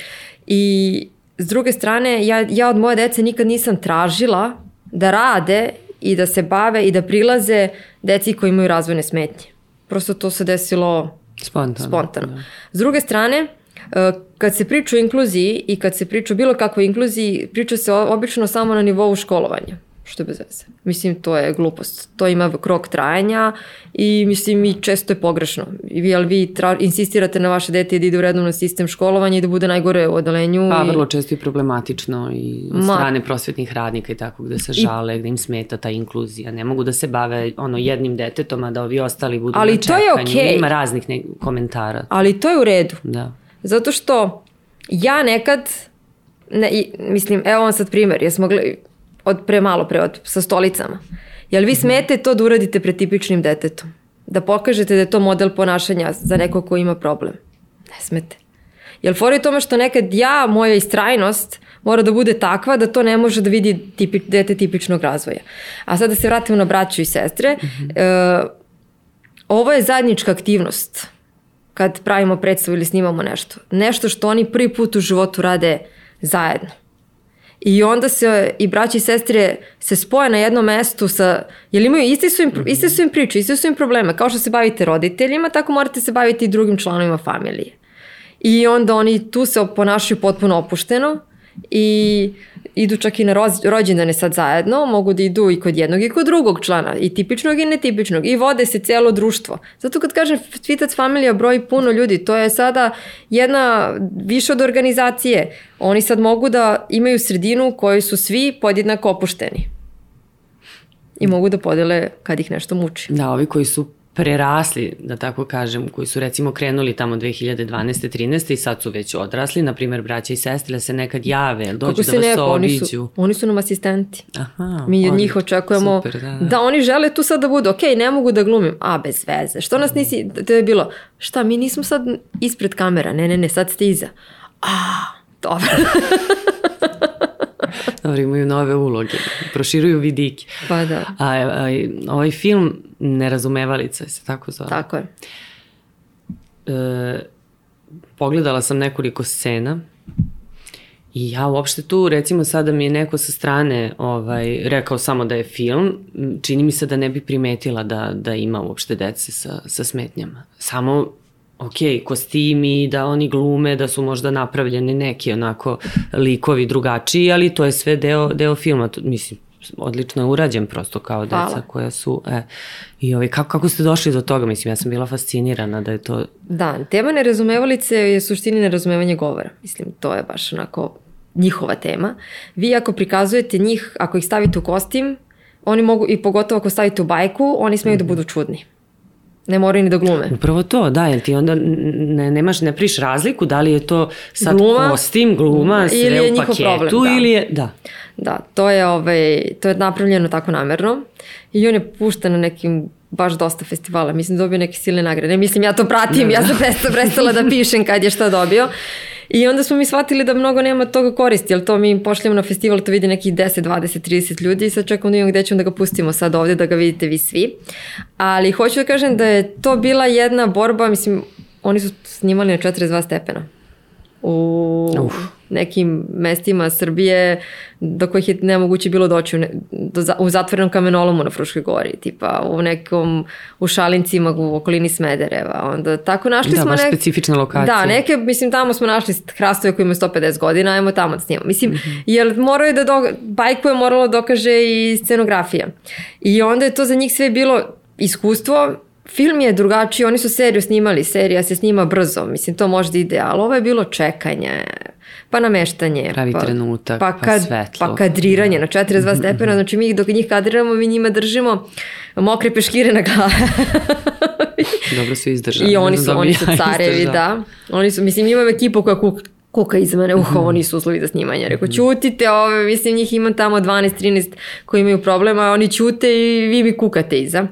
i s druge strane, ja, ja od moje dece nikad nisam tražila da rade i da se bave i da prilaze deci koji imaju razvojne smetnje. Prosto to se desilo spontano. spontano. Da. S druge strane, e, kad se priča o inkluziji i kad se priča o bilo kakvoj inkluziji, priča se obično samo na nivou školovanja. Što je bez veze. Mislim, to je glupost. To ima krok trajanja i mislim i često je pogrešno. I vi, ali vi tra, insistirate na vaše dete da ide u redovno sistem školovanja i da bude najgore u odalenju. Pa, i... vrlo često i problematično i od Ma... strane prosvetnih radnika i tako, gde se žale, I... gde im smeta ta inkluzija. Ne mogu da se bave ono jednim detetom, a da ovi ostali budu ali na čekanju. Ali to je okej. Okay. Ima raznih ne, komentara. Ali to je u redu. Da. Zato što ja nekad, ne, mislim, evo vam sad primer, jesmo gledali, od pre malo pre, od, sa stolicama. Jel vi smete to da uradite pred tipičnim detetom? Da pokažete da je to model ponašanja za neko ko ima problem? Ne smete. Jel fora je tome što nekad ja, moja istrajnost, mora da bude takva da to ne može da vidi tipi, dete tipičnog razvoja. A sad da se vratimo na braću i sestre, mm -hmm. e, ovo je zajednička aktivnost kad pravimo predstavu ili snimamo nešto. Nešto što oni prvi put u životu rade zajedno. I onda se i braći i sestre se spoje na jednom mestu sa, jer imaju iste su im, mhm. iste su im priče, iste su im probleme. Kao što se bavite roditeljima, tako morate se baviti i drugim članovima familije. I onda oni tu se ponašaju potpuno opušteno i idu čak i na rođendane sad zajedno, mogu da idu i kod jednog i kod drugog člana, i tipičnog i netipičnog, i vode se celo društvo. Zato kad kažem Tvitac familija broji puno ljudi, to je sada jedna više od organizacije. Oni sad mogu da imaju sredinu u kojoj su svi podjednako opušteni. I mogu da podele kad ih nešto muči. Da, ovi koji su prerasli, da tako kažem, koji su recimo krenuli tamo 2012. 13. i sad su već odrasli, na primjer braća i sestre se nekad jave, dođu da vas ne, obiđu. Oni su, oni su nam asistenti. Aha, Mi od njih očekujemo super, da, da. da oni žele tu sad da budu, ok, ne mogu da glumim, a bez veze, što nas nisi, to je bilo, šta, mi nismo sad ispred kamera, ne, ne, ne, sad ste iza. A, dobro. Dobro, imaju nove uloge, proširuju vidike. Pa da. A, a, ovaj film Nerazumevalica se tako zove. Tako je. E, pogledala sam nekoliko scena i ja uopšte tu, recimo sada mi je neko sa strane ovaj, rekao samo da je film, čini mi se da ne bi primetila da, da ima uopšte dece sa, sa smetnjama. Samo ok, kostimi, da oni glume, da su možda napravljeni neki onako likovi drugačiji, ali to je sve deo, deo filma, to, mislim, odlično je urađen prosto kao deca Hvala. koja su, e, i ovaj, kako, kako ste došli do toga, mislim, ja sam bila fascinirana da je to... Da, tema nerazumevalice je suštini nerazumevanje govora, mislim, to je baš onako njihova tema. Vi ako prikazujete njih, ako ih stavite u kostim, oni mogu, i pogotovo ako stavite u bajku, oni smeju mm -hmm. da mhm. budu čudni. Ne moraju ni da glume. Upravo to, da, jer ti onda ne, nemaš, ne priš razliku da li je to sad gluma, kostim, gluma, sve ili je u paketu problem, da. ili je, da. Da, to je, ovaj, to je napravljeno tako namerno i on je pušten na nekim baš dosta festivala, mislim dobio neke silne nagrade. Ne mislim ja to pratim, da, ja sam prestala, prestala da pišem kad je šta dobio. I onda smo mi shvatili da mnogo nema toga koristi, jer to mi pošljemo na festival, to vidi nekih 10, 20, 30 ljudi i sad čekamo da imamo gde ćemo da ga pustimo sad ovde, da ga vidite vi svi. Ali hoću da kažem da je to bila jedna borba, mislim, oni su snimali na 42 stepena u Uf. Nekim mestima Srbije do kojih je nemoguće bilo doći u, ne, do, u zatvorenom kamenolomu na Fruškoj gori, tipa u nekom u Šalincima u okolini Smedereva. Onda tako našli da, smo neke... specifična lokacija. Da, neke, mislim, tamo smo našli hrastove koji imaju 150 godina, ajmo tamo da snimamo. Mislim, mm -hmm. jer moraju da do, bajku je moralo da dokaže i scenografija. I onda je to za njih sve bilo iskustvo film je drugačiji, oni su seriju snimali, serija se snima brzo, mislim to možda ide, ali ovo je bilo čekanje, pa nameštanje. Pravi pa, trenutak, pa, kad, pa svetlo. Pa kadriranje na 42 stepena, znači mi dok njih kadriramo, mi njima držimo mokre peškire na glavi. Dobro su izdržali. I oni su, da oni su carevi, da. Oni su, mislim, imam ekipu koja kuka, kuka iz mene, uho, oni su uslovi za snimanje. Rekao, ćutite, ove, mislim, njih imam tamo 12-13 koji imaju problema, oni ćute i vi mi kukate iza.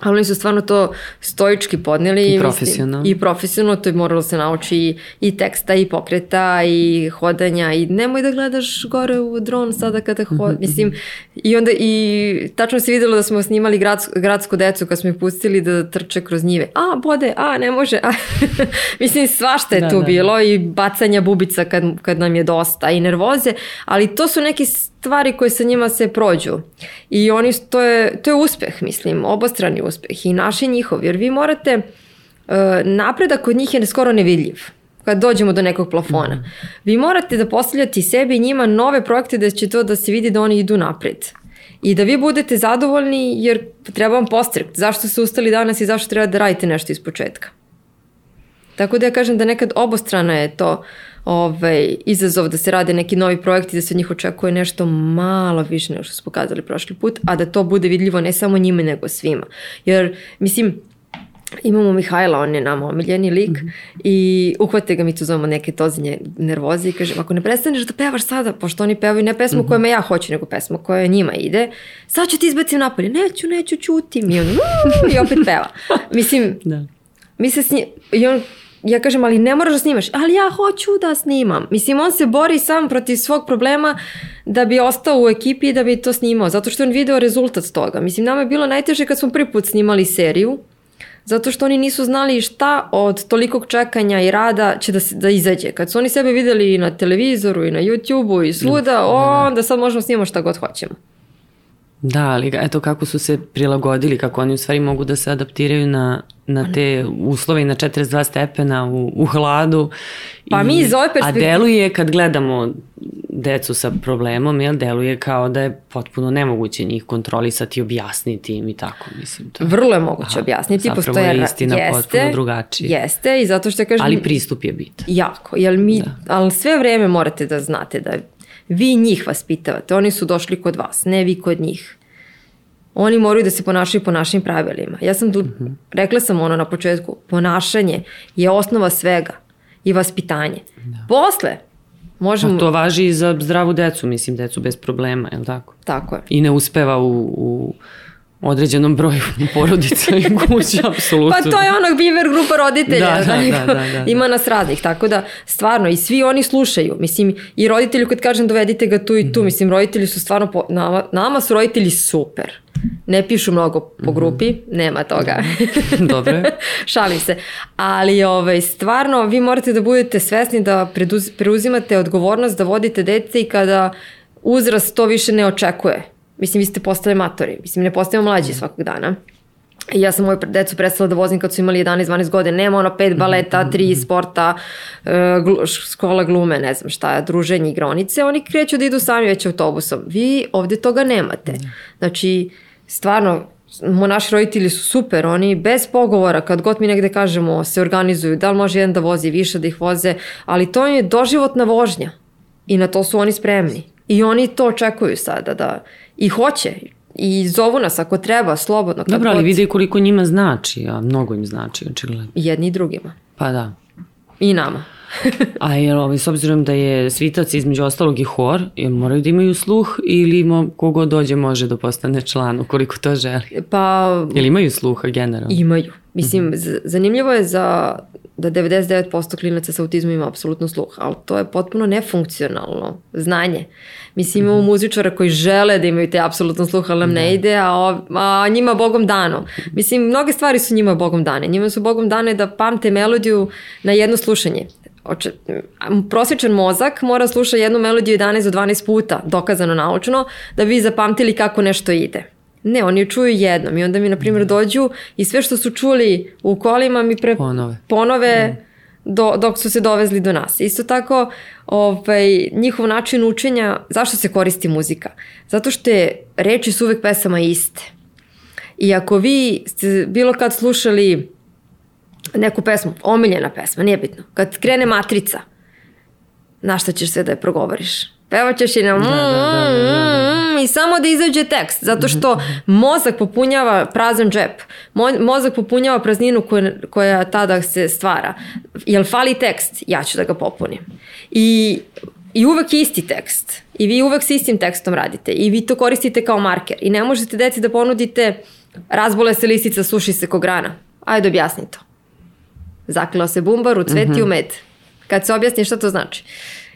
Ali oni su stvarno to stoički podneli. I profesionalno. I profesionalno, to je moralo se nauči i, i teksta, i pokreta, i hodanja, i nemoj da gledaš gore u dron sada kada hod... Mm -hmm. Mislim, i onda i tačno se videlo da smo snimali gradsku, gradsku decu kad smo ih pustili da trče kroz njive. A, bode, a, ne može. A. Mislim, svašta je da, tu da, bilo da. i bacanja bubica kad, kad nam je dosta i nervoze, ali to su neki stvari koje sa njima se prođu. I oni, to je, to je uspeh, mislim, obostrani uspeh i naš i njihov, jer vi morate, uh, napredak kod njih je skoro nevidljiv kad dođemo do nekog plafona. -hmm. Vi morate da postavljate sebi i njima nove projekte da će to da se vidi da oni idu napred. I da vi budete zadovoljni jer treba vam postrekt. Zašto ste ustali danas i zašto treba da radite nešto iz početka. Tako da ja kažem da nekad obostrano je to ovaj, izazov da se rade neki novi projekti, da se od njih očekuje nešto malo više nego što su pokazali prošli put, a da to bude vidljivo ne samo njima nego svima. Jer, mislim, imamo Mihajla, on je nama omiljeni lik mm -hmm. i uhvate ga, mi tu zovemo neke tozinje nervoze i kaže, ako ne prestaneš da pevaš sada, pošto oni pevaju ne pesmu mm -hmm. kojima ja hoću, nego pesmu koja njima ide, sad ću ti izbacim napolje, neću, neću, čutim i on i opet peva. Mislim, da. mi se s njim, i on ja kažem, ali ne moraš da snimaš. Ali ja hoću da snimam. Mislim, on se bori sam protiv svog problema da bi ostao u ekipi i da bi to snimao. Zato što on video rezultat toga. Mislim, nama je bilo najteže kad smo prvi put snimali seriju. Zato što oni nisu znali šta od tolikog čekanja i rada će da, se, da izađe. Kad su oni sebe videli i na televizoru i na YouTube-u i svuda, onda sad možemo snimamo šta god hoćemo. Da, ali eto kako su se prilagodili, kako oni u stvari mogu da se adaptiraju na, na te uslove i na 42 stepena u, u hladu. Pa I, mi iz ove perspektive... A deluje kad gledamo decu sa problemom, jel, deluje kao da je potpuno nemoguće njih kontrolisati i objasniti im i tako, mislim. To. Vrlo je moguće Aha, objasniti, postoje... je istina jeste, potpuno drugačija. Jeste, i zato što kažem... Ali pristup je bitan. Jako, jer mi, da. ali sve vreme morate da znate da Vi njih vaspitavate, oni su došli kod vas, ne vi kod njih. Oni moraju da se ponašaju po našim pravilima. Ja sam tu, mm -hmm. rekla sam ono na početku, ponašanje je osnova svega i vaspitanje. Da. Posle, možemo... A to važi i za zdravu decu, mislim, decu bez problema, je li tako? Tako je. I ne uspeva u, u određenom broju porodica i kuća, apsolutno. pa to je onog biver grupa roditelja. Da, da, da, da, da, Ima nas raznih, tako da stvarno i svi oni slušaju. Mislim, i roditelji kad kažem dovedite ga tu i tu, mm. mislim, roditelji su stvarno, po, nama, nama su roditelji super. Ne pišu mnogo po mhm. grupi, mm -hmm. nema toga. Dobro. Šalim se. Ali ovaj, stvarno vi morate da budete svesni da preuzimate odgovornost da vodite dete i kada uzrast to više ne očekuje Mislim, vi ste postali matori. Mislim, ne postajemo mlađi svakog dana. I ja sam moju decu prestala da vozim kad su imali 11-12 godina. Nema ono pet baleta, tri sporta, uh, glu, škola glume, ne znam šta, druženje, igronice. Oni kreću da idu sami već autobusom. Vi ovde toga nemate. Znači, stvarno, mo naši roditelji su super, oni bez pogovora, kad god mi negde kažemo, se organizuju, da li može jedan da vozi, više da ih voze, ali to je doživotna vožnja i na to su oni spremni. I oni to očekuju sada, da i hoće i zovu nas ako treba, slobodno. Kad Dobro, ali vidi koliko njima znači, a mnogo im znači, očigledno. Jedni i drugima. Pa da. I nama. a je ovaj, s obzirom da je svitac između ostalog i hor, jel moraju da imaju sluh ili mo, kogo dođe može da postane član, ukoliko to želi? Pa... Jel imaju sluha generalno? Imaju. Mislim, mm -hmm. zanimljivo je za da 99% klinaca sa autizmom ima apsolutno sluh, ali to je potpuno nefunkcionalno znanje. Mislim, imamo mhm. muzičara koji žele da imaju te apsolutno sluh, ali nam ne, ne ide, a, a njima bogom dano. Mislim, mnoge stvari su njima bogom dane. Njima su bogom dane da pamte melodiju na jedno slušanje. Oče, prosječan mozak mora sluša jednu melodiju 11 do 12 puta, dokazano naučno, da bi zapamtili kako nešto ide. Ne, oni je čuju jednom i onda mi, na primjer, da. dođu i sve što su čuli u kolima mi pre... Ponove. Ponove mm. do, dok su se dovezli do nas. Isto tako, ovaj, njihov način učenja, zašto se koristi muzika? Zato što je reči su uvek pesama iste. I ako vi ste bilo kad slušali neku pesmu, omiljena pesma, nije bitno, kad krene matrica, na šta ćeš sve da je progovoriš? Pevaćeš i na da, da, da, da, da, da. i samo da izađe tekst, zato što mozak popunjava prazan džep. Mo, mozak popunjava prazninu koja, koja tada se stvara. Jel fali tekst? Ja ću da ga popunim. I, i uvek isti tekst. I vi uvek s istim tekstom radite. I vi to koristite kao marker. I ne možete deci da ponudite razbole se lisica, suši se ko grana. Ajde objasni to. Zaklila se bumbar u cvet mm -hmm. u med. Kad se objasni šta to znači.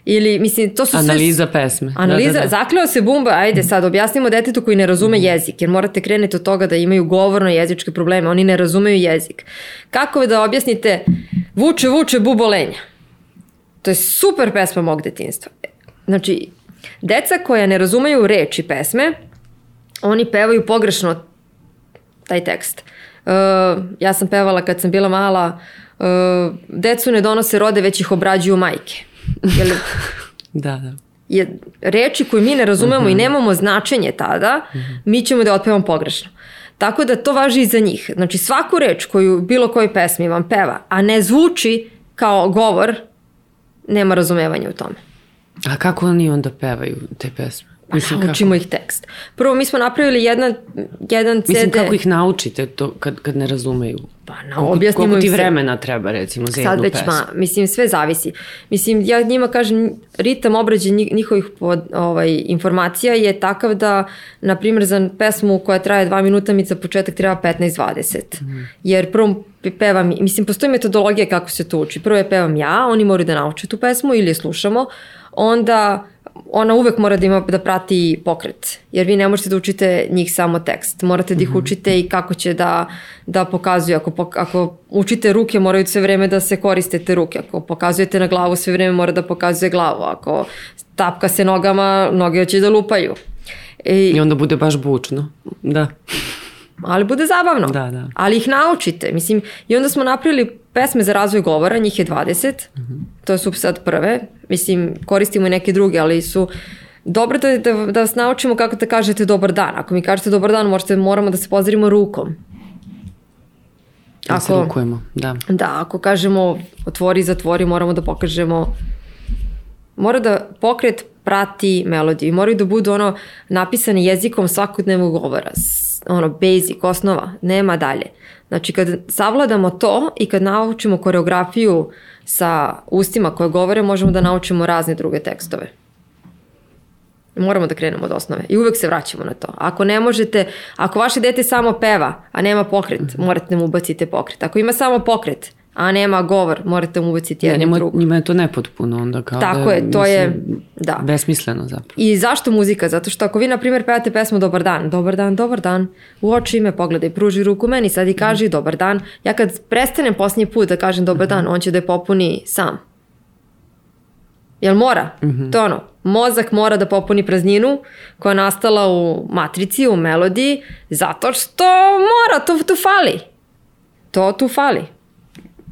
Ili, mislim, to su Analiza sve... pesme. Analiza, da, da, da. zakleo se bumba, ajde sad, objasnimo detetu koji ne razume mm. jezik, jer morate krenuti od toga da imaju govorno jezičke probleme, oni ne razumeju jezik. Kako da objasnite vuče, vuče, bubolenja? To je super pesma mog detinstva. Znači, deca koja ne razumeju reči pesme, oni pevaju pogrešno taj tekst. Uh, ja sam pevala kad sam bila mala, uh, decu ne donose rode, već ih obrađuju majke. Jel, da, da. je reči koje mi ne razumemo uh -huh. i Mhm. nemamo značenje tada, uh -huh. mi ćemo da otpevamo pogrešno. Tako da to važi i za njih. Znači svaku reč koju bilo kojoj pesmi vam peva, a ne zvuči kao govor, nema razumevanja u tome. A kako oni onda pevaju te pesme? Mislim, Naučimo ih tekst. Prvo, mi smo napravili jedna, jedan CD... Mislim, kako ih naučite to kad, kad ne razumeju? Pa, na, koliko, objasnimo koliko ti se. vremena treba, recimo, za Sad jednu već, pesmu? ma, mislim, sve zavisi. Mislim, ja njima kažem, ritam obrađe njih- njihovih pod, ovaj, informacija je takav da, na primjer, za pesmu koja traje dva minuta, mi za početak treba 15-20. Mm. Jer prvo pevam, mislim, postoji metodologija kako se to uči. Prvo je pevam ja, oni moraju da nauče tu pesmu ili je slušamo, onda ona uvek mora da ima da prati pokret, jer vi ne možete da učite njih samo tekst. Morate da ih učite i kako će da, da pokazuju. Ako, ako učite ruke, moraju sve vreme da se koriste te ruke. Ako pokazujete na glavu, sve vreme mora da pokazuje glavu. Ako tapka se nogama, noge će da lupaju. E, I onda bude baš bučno. Da. Ali bude zabavno. Da, da. Ali ih naučite. Mislim, I onda smo napravili pesme za razvoj govora, njih je 20. To su sad prve. Mislim, koristimo i neke druge, ali su dobro da, da, da vas naučimo kako da kažete dobar dan. Ako mi kažete dobar dan, možete, moramo da se pozdravimo rukom. Da se Ako- rukujemo, da. Da, ako kažemo otvori, zatvori, moramo da pokažemo mora da pokret prati melodiju i moraju da budu ono napisane jezikom svakodnevnog govora, ono basic, osnova, nema dalje. Znači kad savladamo to i kad naučimo koreografiju sa ustima koje govore, možemo da naučimo razne druge tekstove. Moramo da krenemo od osnove i uvek se vraćamo na to. Ako ne možete, ako vaše dete samo peva, a nema pokret, morate da mu ubacite pokret. Ako ima samo pokret, a nema govor, morate mu ubaciti Ja, jedno njima, drugo. njima je to nepotpuno onda kao Tako da, je, to je- mislim, da. Besmisleno zapravo. I zašto muzika? Zato što ako vi, na primjer, pevate pesmu Dobar dan, dobar dan, dobar dan, u oči me pogledaj, pruži ruku meni, sad i kaži dobar dan. Ja kad prestanem posljednji put da kažem dobar dan, on će da je popuni sam. Jel mora? To je ono, mozak mora da popuni prazninu koja je nastala u matrici, u melodiji, zato što mora, to tu fali. To tu fali.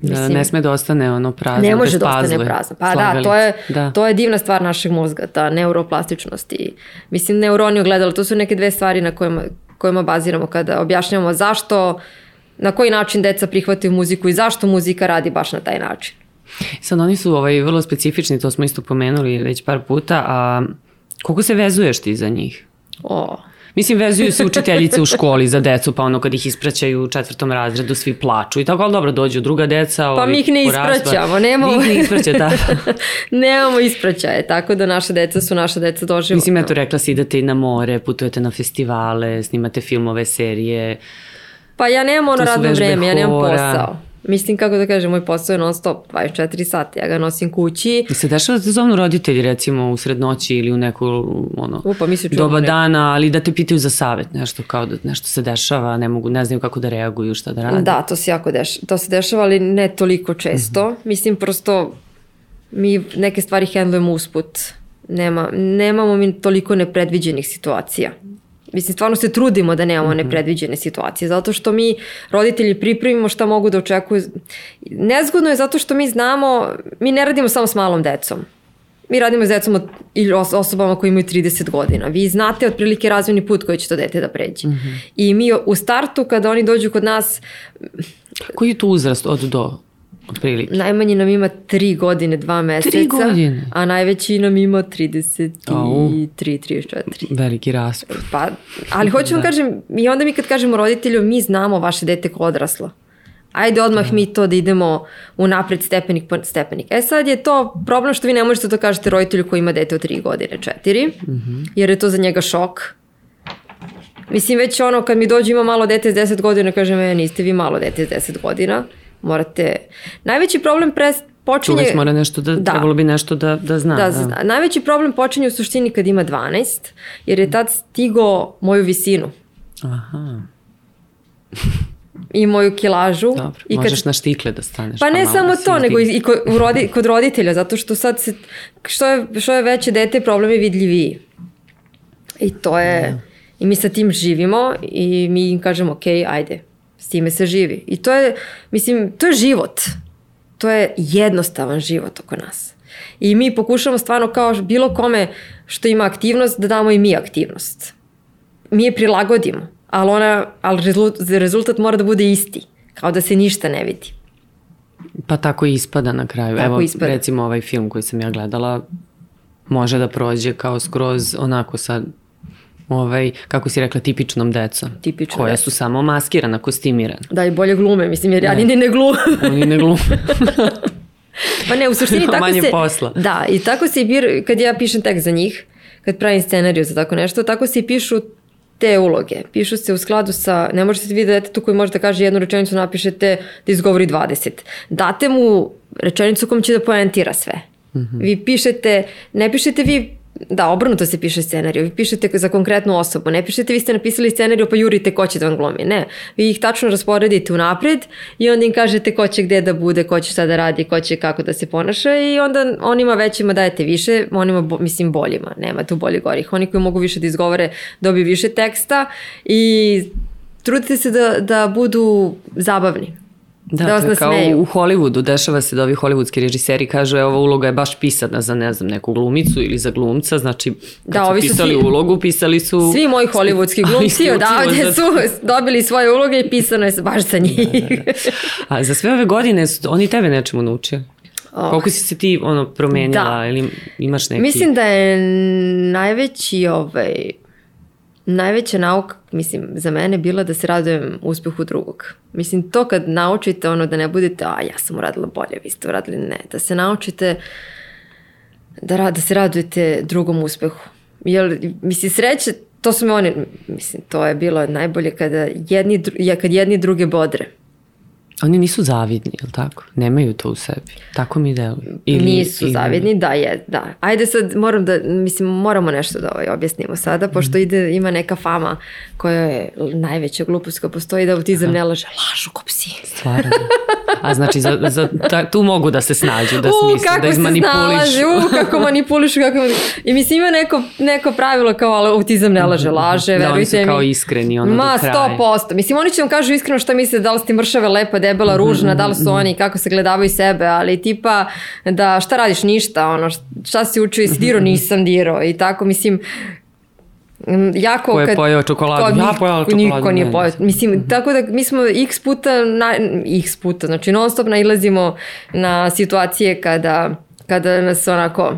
Da, Mislim- ne sme da ostane ono prazno. Ne može da ostane prazno. Pa da, to je, Da. to je divna stvar našeg mozga, ta neuroplastičnost i mislim neuroni ogledalo, to su neke dve stvari na kojima, kojima baziramo kada objašnjamo zašto, na koji način deca prihvataju muziku i zašto muzika radi baš na taj način. Sad oni su ovaj, vrlo specifični, to smo isto pomenuli već par puta, a koliko se vezuješ ti za njih? O, Mislim, vezuju se učiteljice u školi za decu, pa ono kad ih ispraćaju u četvrtom razredu, svi plaču i tako, ali dobro, dođu druga deca. Pa ovi mi ih ne ispraćamo, nemamo- Vi ih ne ispraća, da. Nemamo ispraćaje, tako da naša deca su naša deca doživotno. Mislim, eto, rekla si idete i na more, putujete na festivale, snimate filmove, serije. Pa ja nemam ono To radno vreme, ja nemam hora. posao. Mislim, kako da kažem, moj posao je non stop, 24 sata, ja ga nosim kući. I se dešava da te zovnu roditelji recimo u sred noći ili u neku ono, U, pa mi se čujemo doba neko- dana, ali da te pitaju za savet, nešto kao da nešto se dešava, ne mogu, ne znaju kako da reaguju, šta da rade. Da, to se jako dešava, to se dešava, ali ne toliko često. Mislim, prosto mi neke stvari hendlujemo usput. Nema, nemamo mi toliko nepredviđenih situacija. Mislim, stvarno se trudimo da nemamo nepredviđene situacije, zato što mi roditelji pripremimo šta mogu da očekuju. Nezgodno je zato što mi znamo, mi ne radimo samo s malom decom. Mi radimo s decom ili os- osobama koji imaju 30 godina. Vi znate otprilike razvojni put koji će to dete da pređe. I mi u startu, kada oni dođu kod nas, Koji je tu uzrast od do, otprilike? Najmanji nam ima 3 godine, 2 meseca. godine? A najveći nam ima 33, Au. 34. Veliki raspad. Pa, ali hoću vam kažem, i onda mi kad kažemo roditelju, mi znamo vaše dete ko odraslo. Ajde odmah mi to da idemo u napred stepenik po stepenik. E sad je to problem što vi ne možete to kažete roditelju koji ima dete od 3 godine, 4, jer je to za njega šok. Mislim već ono kad mi dođe ima malo dete s 10 godina, kaže me niste vi malo dete s 10 godina, morate... Najveći problem pre počinje... Čovjek mora nešto da, Da. trebalo bi nešto da, da zna. Da, zna. Najveći problem počinje u suštini kad ima 12, jer je tad stigo moju visinu Aha, i moju kilažu. dobro. I kad Možeš na štikle da staneš. Pa ne malo samo da to, nego i kod, u rodi, kod roditelja, zato što sad se, što je, što je veće dete, problem je vidljiviji. I to je, i mi sa tim živimo i mi im kažemo, ok, ajde, s time se živi. I to je, mislim, to je život. To je jednostavan život oko nas. I mi pokušamo stvarno kao bilo kome što ima aktivnost da damo i mi aktivnost. Mi je prilagodimo, ali, ona, ali rezultat mora da bude isti, kao da se ništa ne vidi. Pa tako i ispada na kraju. Tako Evo, ispada. recimo ovaj film koji sam ja gledala može da prođe kao skroz onako sa ovaj, kako si rekla, tipičnom decom. Tipičnom koja su samo maskirana, kostimirana. Da, i bolje glume, mislim, jer ja ni ne glume. Oni ne glume. Pa ne, u suštini tako manje se... posla. Da, i tako se i bir, kad ja pišem tekst za njih, kad pravim scenariju za tako nešto, tako se i pišu te uloge. Pišu se u skladu sa, ne možete vidjeti detetu koji može da kaže jednu rečenicu, napišete da izgovori 20. Date mu rečenicu kom će da poentira sve. Mm -hmm. Vi pišete, ne pišete vi Da, obrnuto se piše scenariju. Vi pišete za konkretnu osobu. Ne pišete vi ste napisali scenariju pa jurite ko će da vam glumi. Ne. Vi ih tačno rasporedite unapred i onda im kažete ko će gde da bude, ko će šta da radi, ko će kako da se ponaša i onda onima većima dajete više, onima, mislim, boljima. Nema tu bolji gorih. Oni koji mogu više da izgovore dobiju više teksta i trudite se da, da budu zabavni. Da, da to je kao u Hollywoodu, dešava se da ovi hollywoodski režiseri kažu e, ova uloga je baš pisana za ne znam neku glumicu ili za glumca, znači kad da, su pisali su svi, ulogu, pisali su... Svi moji hollywoodski glumci odavde za... su dobili svoje uloge i pisano je baš za njih. Da, da, da. A za sve ove godine su, oni tebe nečemu naučio? Oh. Koliko si se ti ono promenila da. ili imaš neki... Mislim da je najveći ovaj, najveća nauka, mislim, za mene bila da se radujem uspehu drugog. Mislim, to kad naučite ono da ne budete, a ja sam uradila bolje, vi ste uradili ne, da se naučite da, da se radujete drugom uspehu. Jer, mislim, sreće, to su me oni, mislim, to je bilo najbolje kada jedni, kad jedni druge bodre. Oni nisu zavidni, je li tako? Nemaju to u sebi. Tako mi deluje. Ili, nisu ili... zavidni, da je, da. Ajde sad moram da, mislim, moramo nešto da ovaj objasnimo sada, pošto mm. ide, ima neka fama koja je najveća glupost koja postoji da autizam ne laže. Lažu ko psi. Stvarno. A znači, za, za, ta, tu mogu da se snađu, da smisle, da izmanipulišu. U, kako manipulišu, kako I mislim, ima neko, neko pravilo kao, ali autizam ne laže, laže, da, verujte mi. Da, oni su kao iskreni, ono Ma, do kraja. Ma, 100%. Mislim, oni će vam kažu iskreno šta misle, da li ste mršave, lepa, debela, ružna, da li su oni, kako se gledavaju sebe, ali tipa da šta radiš, ništa, ono, šta si učio, jesi diro, nisam diro i tako, mislim, jako Ko je kad, pojeo čokoladu? Ja pojela čokoladu. Niko nije pojeo. Mislim, mm -hmm. tako da mi smo x puta, na, x puta, znači non stop nailazimo na situacije kada, kada nas onako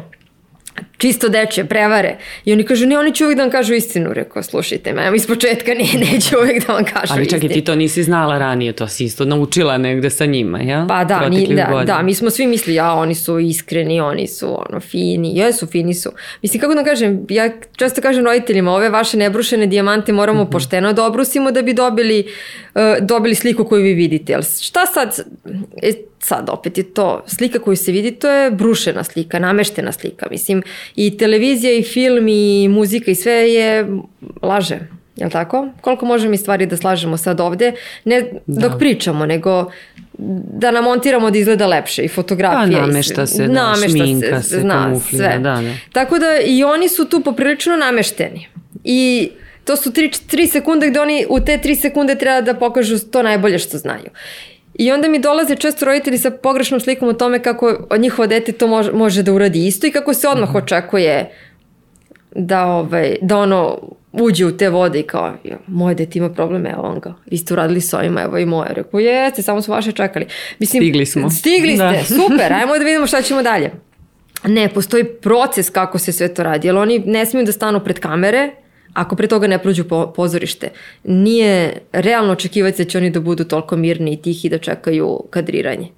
čisto deče, prevare. I oni kažu, ne, oni će uvijek da vam kažu istinu. Rekao, slušajte me, iz početka ne, neće uvijek da vam kažu istinu. Ali čekaj, ti to nisi znala ranije, to si isto naučila negde sa njima, ja? Pa da, ni, da, da, mi smo svi mislili, ja, oni su iskreni, oni su ono, fini, jesu, fini su. Mislim, kako da kažem, ja često kažem roditeljima, ove vaše nebrušene dijamante moramo mm -hmm. pošteno da obrusimo da bi dobili, uh, dobili sliku koju vi vidite. Ali šta sad, e, sad opet je to, slika koju se vidi, to je brušena slika, nameštena slika. Mislim, i televizija i film i muzika i sve je laže. Jel tako? Koliko možemo mi stvari da slažemo sad ovde? Ne da. dok pričamo, nego da namontiramo da izgleda lepše i fotografije. Pa namešta se, da, namešta šminka se, se zna, sve. Da, da. Tako da i oni su tu poprilično namešteni. I to su 3 sekunde gde oni u te 3 sekunde treba da pokažu to najbolje što znaju. I onda mi dolaze često roditelji sa pogrešnom slikom o tome kako njihovo dete to može, može da uradi isto i kako se odmah očekuje da, ovaj, da ono uđe u te vode i kao, jo, moje dete ima probleme, evo on ga, vi ste uradili s ovima, evo i moje. Rekao, jeste, samo smo vaše čekali. Mislim, stigli smo. Stigli ste, da. super, ajmo da vidimo šta ćemo dalje. Ne, postoji proces kako se sve to radi, jer oni ne smiju da stanu pred kamere, ako pre toga ne prođu po, pozorište, nije realno očekivati da će oni da budu toliko mirni i tihi da čekaju kadriranje.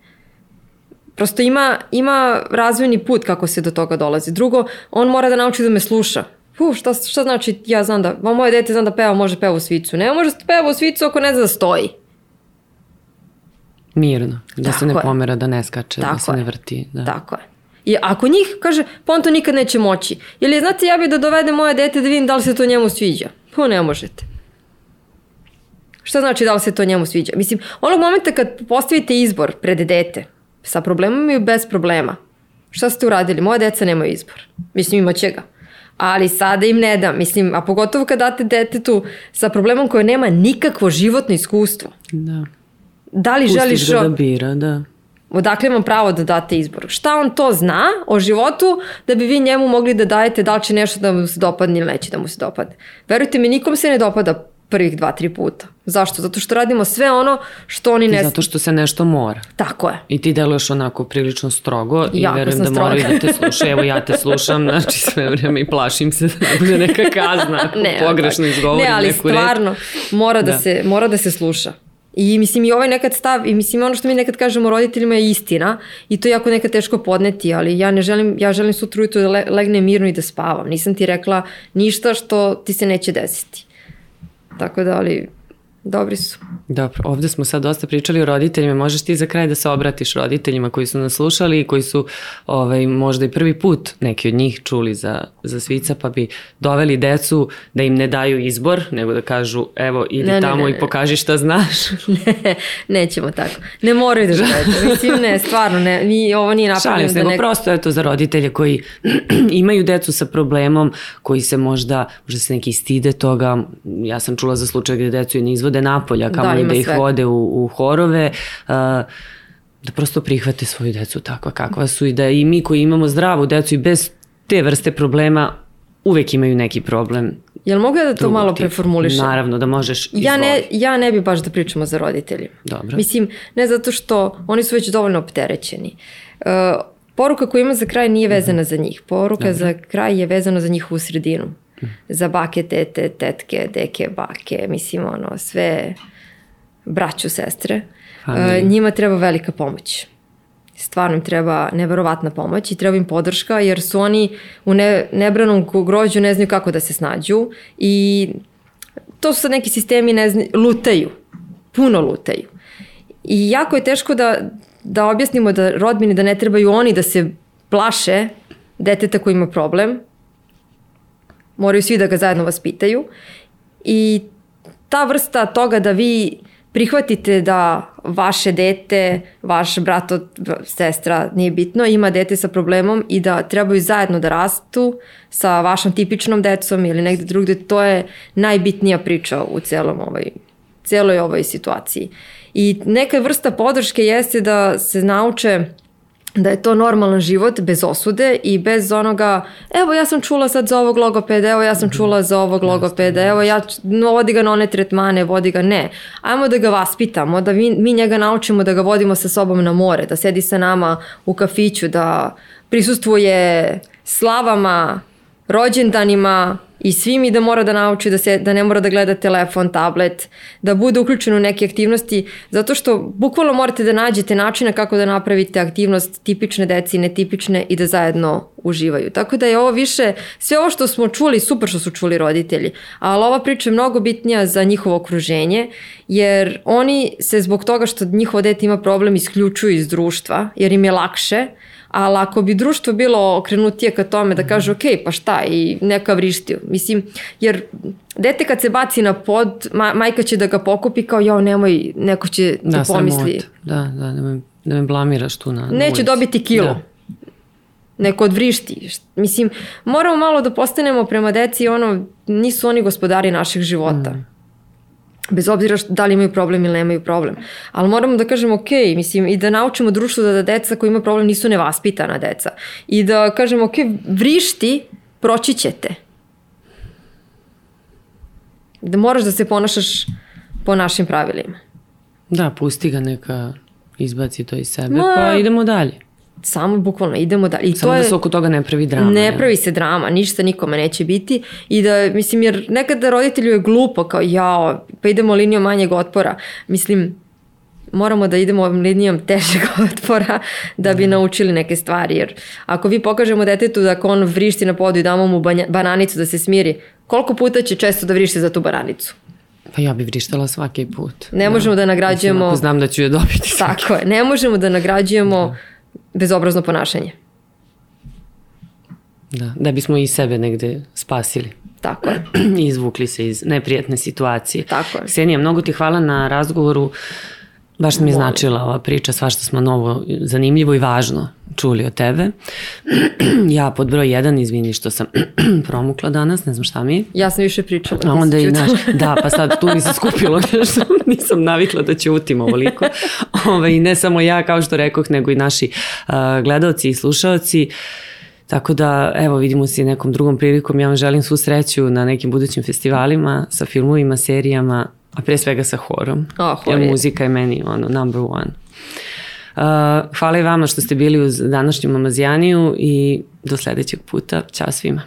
Prosto ima, ima razvojni put kako se do toga dolazi. Drugo, on mora da nauči da me sluša. Uf, šta, šta znači ja znam da, moje dete znam da peva, može peva u svicu. Ne može da peva u svicu ako ne zna da stoji. Mirno, da Tako se ne je. pomera, da ne skače, da Tako da se ne vrti. Da. Tako je. I ako njih, kaže, pa on to nikad neće moći. Ili, znate, ja bih da dovedem moje dete da vidim da li se to njemu sviđa. Pa ne možete. Šta znači da li se to njemu sviđa? Mislim, onog momenta kad postavite izbor pred dete, sa problemom i bez problema, šta ste uradili? Moje deca nemaju izbor. Mislim, imaće ga. Ali sada im ne dam. Mislim, a pogotovo kad date detetu sa problemom koje nema nikakvo životno iskustvo. Da. Da li Pustiš želiš... ga da bira, da Odakle imam pravo da date izbor? Šta on to zna o životu da bi vi njemu mogli da dajete da li će nešto da mu se dopadne ili neće da mu se dopadne? Verujte mi, nikom se ne dopada prvih dva, tri puta. Zašto? Zato što radimo sve ono što oni ne... Zato što se nešto mora. Tako je. I ti deluješ onako prilično strogo i Jako verujem da stroga. moraju da te slušaju. Evo ja te slušam, znači sve vreme i plašim se da bude neka kazna Ne, pogrešno izgovorim Ne, ali neku reč. stvarno, mora da, Da. Se, mora da se sluša. I mislim i ovaj nekad stav, i mislim ono što mi nekad kažemo roditeljima je istina i to je jako nekad teško podneti, ali ja ne želim, ja želim sutra ujutru da le, legnem mirno i da spavam. Nisam ti rekla ništa što ti se neće desiti. Tako da, ali dobri su. Dobro, ovde smo sad dosta pričali o roditeljima. Možeš ti za kraj da se obratiš roditeljima koji su nas slušali i koji su ovaj, možda i prvi put neki od njih čuli za, za svica, pa bi doveli decu da im ne daju izbor, nego da kažu evo idi Ne, tamo ne, i ne. pokaži šta znaš. ne, nećemo tako. Ne moraju da gledaju. Mislim, ne, stvarno, ne, ni, ovo nije Šalim napravljeno se, da nego neko... prosto je to za roditelje koji imaju decu sa problemom, koji se možda, možda se neki stide toga. Ja sam čula za slučaj gde decu i ne izvode napolja, Da, kamo da, da ih sve. vode u, u horove. Uh, da prosto prihvate svoju decu takva kakva su i da i mi koji imamo zdravu decu i bez te vrste problema uvek imaju neki problem. Jel mogu ja da to drugog malo preformulišem? Naravno da možeš Ja ne, izvoli. ja ne bi baš da pričamo za roditeljima. Dobro. Mislim, ne zato što oni su već dovoljno opterećeni. Uh, poruka koju ima za kraj nije vezana za njih. Poruka za kraj je vezana za njihovu sredinu. Za bake, tete, tetke, deke, bake, mislim ono, sve braću, sestre. Uh, Familiju. njima treba velika pomoć. Stvarno im treba neverovatna pomoć i treba im podrška jer su oni u ne, nebranom grođu ne znaju kako da se snađu i to su sad neki sistemi ne znaju, lutaju, puno lutaju. I jako je teško da, da objasnimo da rodbini da ne trebaju oni da se plaše deteta koji ima problem. Moraju svi da ga zajedno vaspitaju. I ta vrsta toga da vi prihvatite da vaše dete, vaš brat, od- sestra, nije bitno, ima dete sa problemom i da trebaju zajedno da rastu sa vašom tipičnom decom ili negde drugde, to je najbitnija priča u celom ovaj, celoj ovoj situaciji. I neka vrsta podrške jeste da se nauče da je to normalan život bez osude i bez onoga, evo ja sam čula sad za ovog logopeda, evo ja sam čula za ovog logopeda, evo ja no, vodi ga na one tretmane, vodi ga ne. Ajmo da ga vaspitamo, da mi, mi njega naučimo da ga vodimo sa sobom na more, da sedi sa nama u kafiću, da prisustvuje slavama, rođendanima i svi mi da mora da nauči da, se, da ne mora da gleda telefon, tablet, da bude uključen u neke aktivnosti, zato što bukvalno morate da nađete načina kako da napravite aktivnost tipične deci netipične i da zajedno uživaju. Tako da je ovo više, sve ovo što smo čuli, super što su čuli roditelji, ali ova priča je mnogo bitnija za njihovo okruženje, jer oni se zbog toga što njihovo dete ima problem isključuju iz društva, jer im je lakše, ali ako bi društvo bilo okrenutije ka tome da kaže ok, pa šta i neka vrišti. Mislim, jer dete kad se baci na pod, ma, majka će da ga pokupi kao jao nemoj, neko će da, Da, pomisli. Da, da, da me, da me blamiraš tu na, na Neće ulici. dobiti kilo. Da. Neko odvrišti. Št- Mislim, moramo malo da postanemo prema deci ono, nisu oni gospodari naših života. Mm. Bez obzira što, da li imaju problem ili nemaju problem. Ali moramo da kažemo ok, mislim, i da naučimo društvo da, da deca koji imaju problem nisu nevaspitana deca. I da kažemo ok, vrišti, proći ćete. Da moraš da se ponašaš po našim pravilima. Da, pusti ga neka izbaci to iz sebe, Ma- pa idemo dalje. Samo bukvalno idemo dalje. I Samo to da je... se oko toga ne pravi drama. Ne jel? pravi se drama, ništa nikome neće biti i da, mislim, jer nekada roditelju je glupo kao jao, pa idemo linijom manjeg otpora. Mislim, moramo da idemo ovom linijom težeg otpora da bi naučili neke stvari, jer ako vi pokažemo detetu da ako on vrišti na podu i damo mu banja- bananicu da se smiri, koliko puta će često da vrišti za tu bananicu? Pa ja bi vrištala svaki put. Ne možemo da nagrađujemo- Mislim, ako znam da ću je dobiti. Tako je, ne možemo da nagrađujemo bezobrazno ponašanje. Da, da bismo i sebe negde spasili. Tako je. i izvukli se iz neprijatne situacije. Tako je. Ksenija, mnogo ti hvala na razgovoru. Baš mi je značila ova priča, svašta smo novo, zanimljivo i važno čuli od tebe. ja pod broj jedan, izvini što sam promukla danas, ne znam šta mi je. Ja sam više pričala. A onda i naš, da, pa sad tu mi se skupilo nešto, nisam navikla da ćutim ovoliko. Ove, I ne samo ja, kao što rekoh, nego i naši uh, gledalci i slušalci. Tako da, evo, vidimo se nekom drugom prilikom. Ja vam želim svu sreću na nekim budućim festivalima, sa filmovima, serijama, a pre svega sa horom. Oh, jer muzika je meni ono, number one. Uh, hvala i vama što ste bili uz današnju Mamazijaniju i do sledećeg puta. Ćao svima.